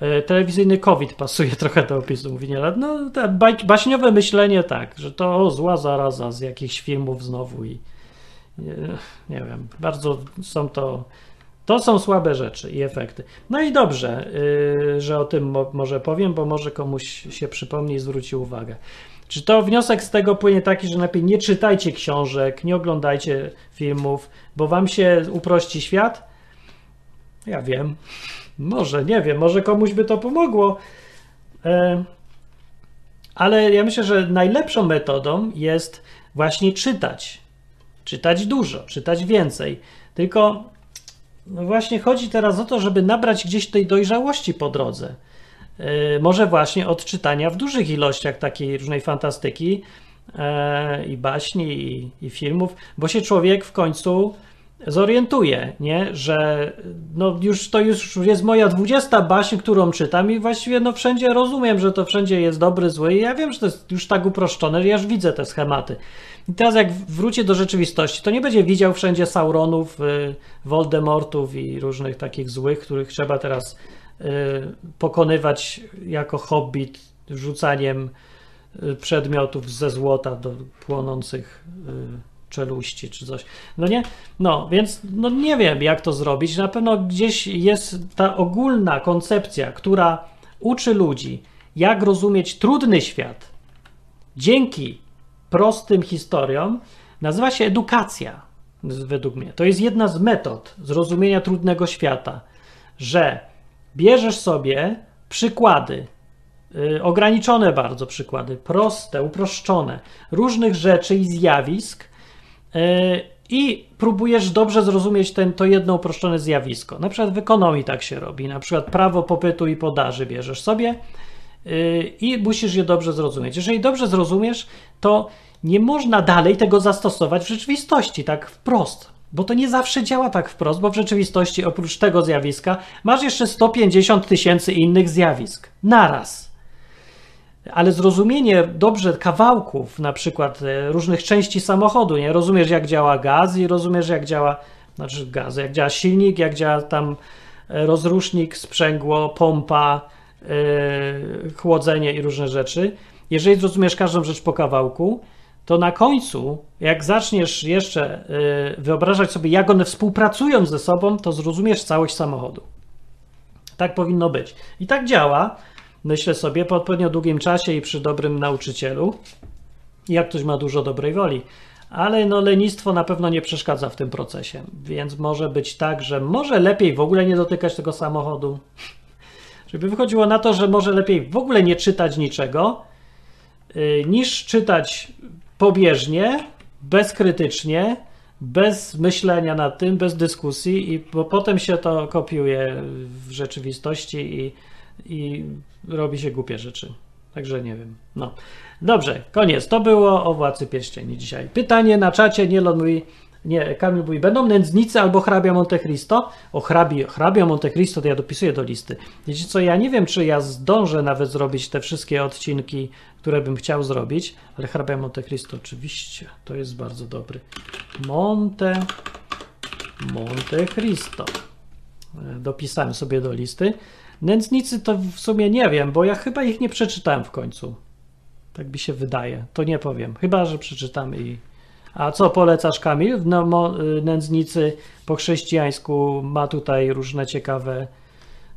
E, telewizyjny COVID pasuje trochę do opisu, mówi nie No, te baśniowe myślenie tak, że to o, zła zaraza z jakichś filmów znowu i nie, nie wiem, bardzo są to to są słabe rzeczy i efekty. No i dobrze, yy, że o tym mo może powiem, bo może komuś się przypomni i zwróci uwagę. Czy to wniosek z tego płynie taki, że lepiej nie czytajcie książek, nie oglądajcie filmów, bo wam się uprości świat? Ja wiem. Może, nie wiem, może komuś by to pomogło. E, ale ja myślę, że najlepszą metodą jest właśnie czytać. Czytać dużo, czytać więcej. Tylko no właśnie chodzi teraz o to, żeby nabrać gdzieś tej dojrzałości po drodze. E, może właśnie od czytania w dużych ilościach takiej różnej fantastyki e, i baśni, i, i filmów, bo się człowiek w końcu zorientuję, nie? że no już to już jest moja dwudziesta baśń, którą czytam i właściwie no wszędzie rozumiem, że to wszędzie jest dobry, zły i ja wiem, że to jest już tak uproszczone, że ja już widzę te schematy. I teraz jak wróci do rzeczywistości, to nie będzie widział wszędzie Sauronów, y, Voldemortów i różnych takich złych, których trzeba teraz y, pokonywać jako hobbit rzucaniem y, przedmiotów ze złota do płonących czeluści czy coś. No nie? No, więc no nie wiem, jak to zrobić. Na pewno gdzieś jest ta ogólna koncepcja, która uczy ludzi, jak rozumieć trudny świat dzięki prostym historiom, nazywa się edukacja, według mnie. To jest jedna z metod zrozumienia trudnego świata, że bierzesz sobie przykłady, yy, ograniczone bardzo przykłady, proste, uproszczone, różnych rzeczy i zjawisk, E, i próbujesz dobrze zrozumieć ten, to jedno uproszczone zjawisko. Na przykład w ekonomii tak się robi. Na przykład prawo popytu i podaży bierzesz sobie i musisz je dobrze zrozumieć. Jeżeli dobrze zrozumiesz, to nie można dalej tego zastosować w rzeczywistości tak wprost. Bo to nie zawsze działa tak wprost, bo w rzeczywistości oprócz tego zjawiska masz jeszcze 150 tysięcy innych zjawisk. Naraz ale zrozumienie dobrze kawałków, na przykład e, różnych części samochodu, nie rozumiesz jak działa gaz i rozumiesz jak działa znaczy gaz, jak działa silnik, jak działa tam e, rozrusznik, sprzęgło, pompa, chłodzenie i różne rzeczy. Jeżeli zrozumiesz każdą rzecz po kawałku, to na końcu, jak zaczniesz jeszcze yy, wyobrażać sobie, jak one współpracują ze sobą, to zrozumiesz całość samochodu. Tak powinno być. I tak działa, myślę sobie, po odpowiednio długim czasie i przy dobrym nauczycielu, jak ktoś ma dużo dobrej woli. Ale no, lenistwo na pewno nie przeszkadza w tym procesie, więc może być tak, że może lepiej w ogóle nie dotykać tego samochodu. Żeby wychodziło na to, że może lepiej w ogóle nie czytać niczego, yy, niż czytać pobieżnie, bezkrytycznie, bez myślenia nad tym, bez dyskusji, i bo potem się to kopiuje w rzeczywistości i, i robi się głupie rzeczy. Także nie wiem. No. Dobrze, koniec. To było o Władcy Pierścieni dzisiaj. Pytanie na czacie, Nielon mówi, nie, Kamil mówi, będą nędznicy albo hrabia Monte Cristo? O hrabi, hrabia Monte Cristo to ja dopisuję do listy. Wiecie co, ja nie wiem, czy ja zdążę nawet zrobić te wszystkie odcinki, które bym chciał zrobić, ale hrabia Monte Cristo oczywiście, to jest bardzo dobry. Monte, Monte Cristo. E, dopisałem sobie do listy. Nędznicy to w sumie nie wiem, bo ja chyba ich nie przeczytałem w końcu. Tak mi się wydaje. To nie powiem. Chyba, że przeczytam i. A co polecasz, Kamil? Mo, y, nędznicy po chrześcijańsku ma tutaj różne ciekawe.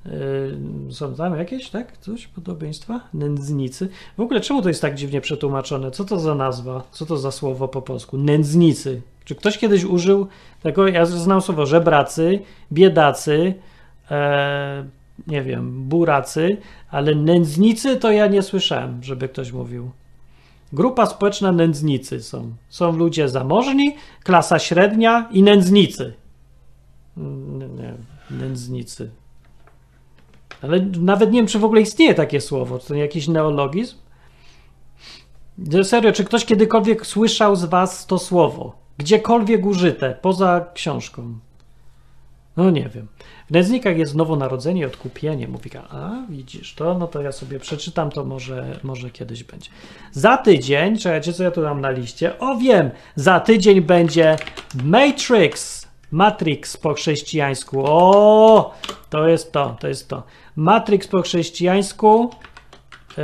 Yy, są tam jakieś, tak? Coś podobieństwa? Nędznicy. W ogóle czemu to jest tak dziwnie przetłumaczone? Co to za nazwa? Co to za słowo po polsku? Nędznicy. Czy ktoś kiedyś użył tego? Ja znam słowo żebracy, biedacy, e, nie wiem, buracy, ale nędznicy to ja nie słyszałem, żeby ktoś mówił. Grupa społeczna nędznicy są. Są ludzie zamożni, klasa średnia i nędznicy. Nie, nie, nędznicy. Ale nawet nie wiem, czy w ogóle istnieje takie słowo. To jakiś neologizm? Serio, czy ktoś kiedykolwiek słyszał z Was to słowo? Gdziekolwiek użyte, poza książką? No nie wiem. W nędznikach jest nowonarodzenie, odkupienie. Mówi, a widzisz to, no to ja sobie przeczytam, to może, może kiedyś będzie. Za tydzień, czekajcie, co ja tu mam na liście? O wiem, za tydzień będzie Matrix. Matrix po chrześcijańsku. O, to jest to, to jest to. Matrix po chrześcijańsku. Yy,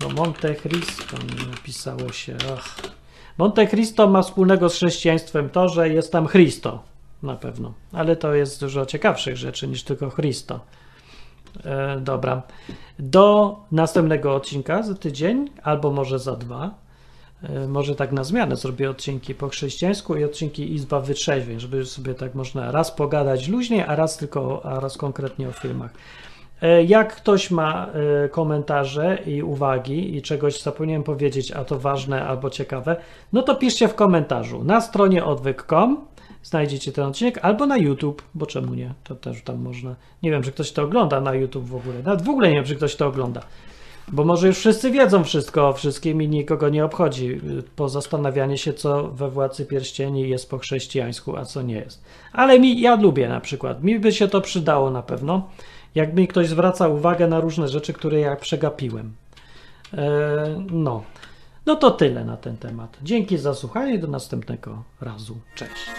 no Monte Cristo napisało się. Ach. Monte Cristo ma wspólnego z chrześcijaństwem to, że jest tam Christo na pewno. Ale to jest dużo ciekawszych rzeczy niż tylko Christo. E, dobra. Do następnego odcinka za tydzień, albo może za dwa. E, może tak na zmianę zrobię odcinki po chrześcijańsku i odcinki Izba Wytrzeźwień, żeby sobie tak można raz pogadać luźniej, a raz tylko, a raz konkretnie o filmach. E, jak ktoś ma e, komentarze i uwagi i czegoś zapomniałem powiedzieć, a to ważne albo ciekawe, no to piszcie w komentarzu na stronie odwyk.com znajdziecie ten odcinek, albo na YouTube, bo czemu nie? To też tam można. Nie wiem, czy ktoś to ogląda na YouTube w ogóle. Nawet w ogóle nie wiem, czy ktoś to ogląda. Bo może już wszyscy wiedzą wszystko o wszystkim i nikogo nie obchodzi po zastanawianie się, co we Władcy Pierścieni jest po chrześcijańsku, a co nie jest. Ale mi, ja lubię na przykład. Mi by się to przydało na pewno, jak mi ktoś zwraca uwagę na różne rzeczy, które ja przegapiłem. Eee, no. No to tyle na ten temat. Dzięki za słuchanie, do następnego razu. Cześć.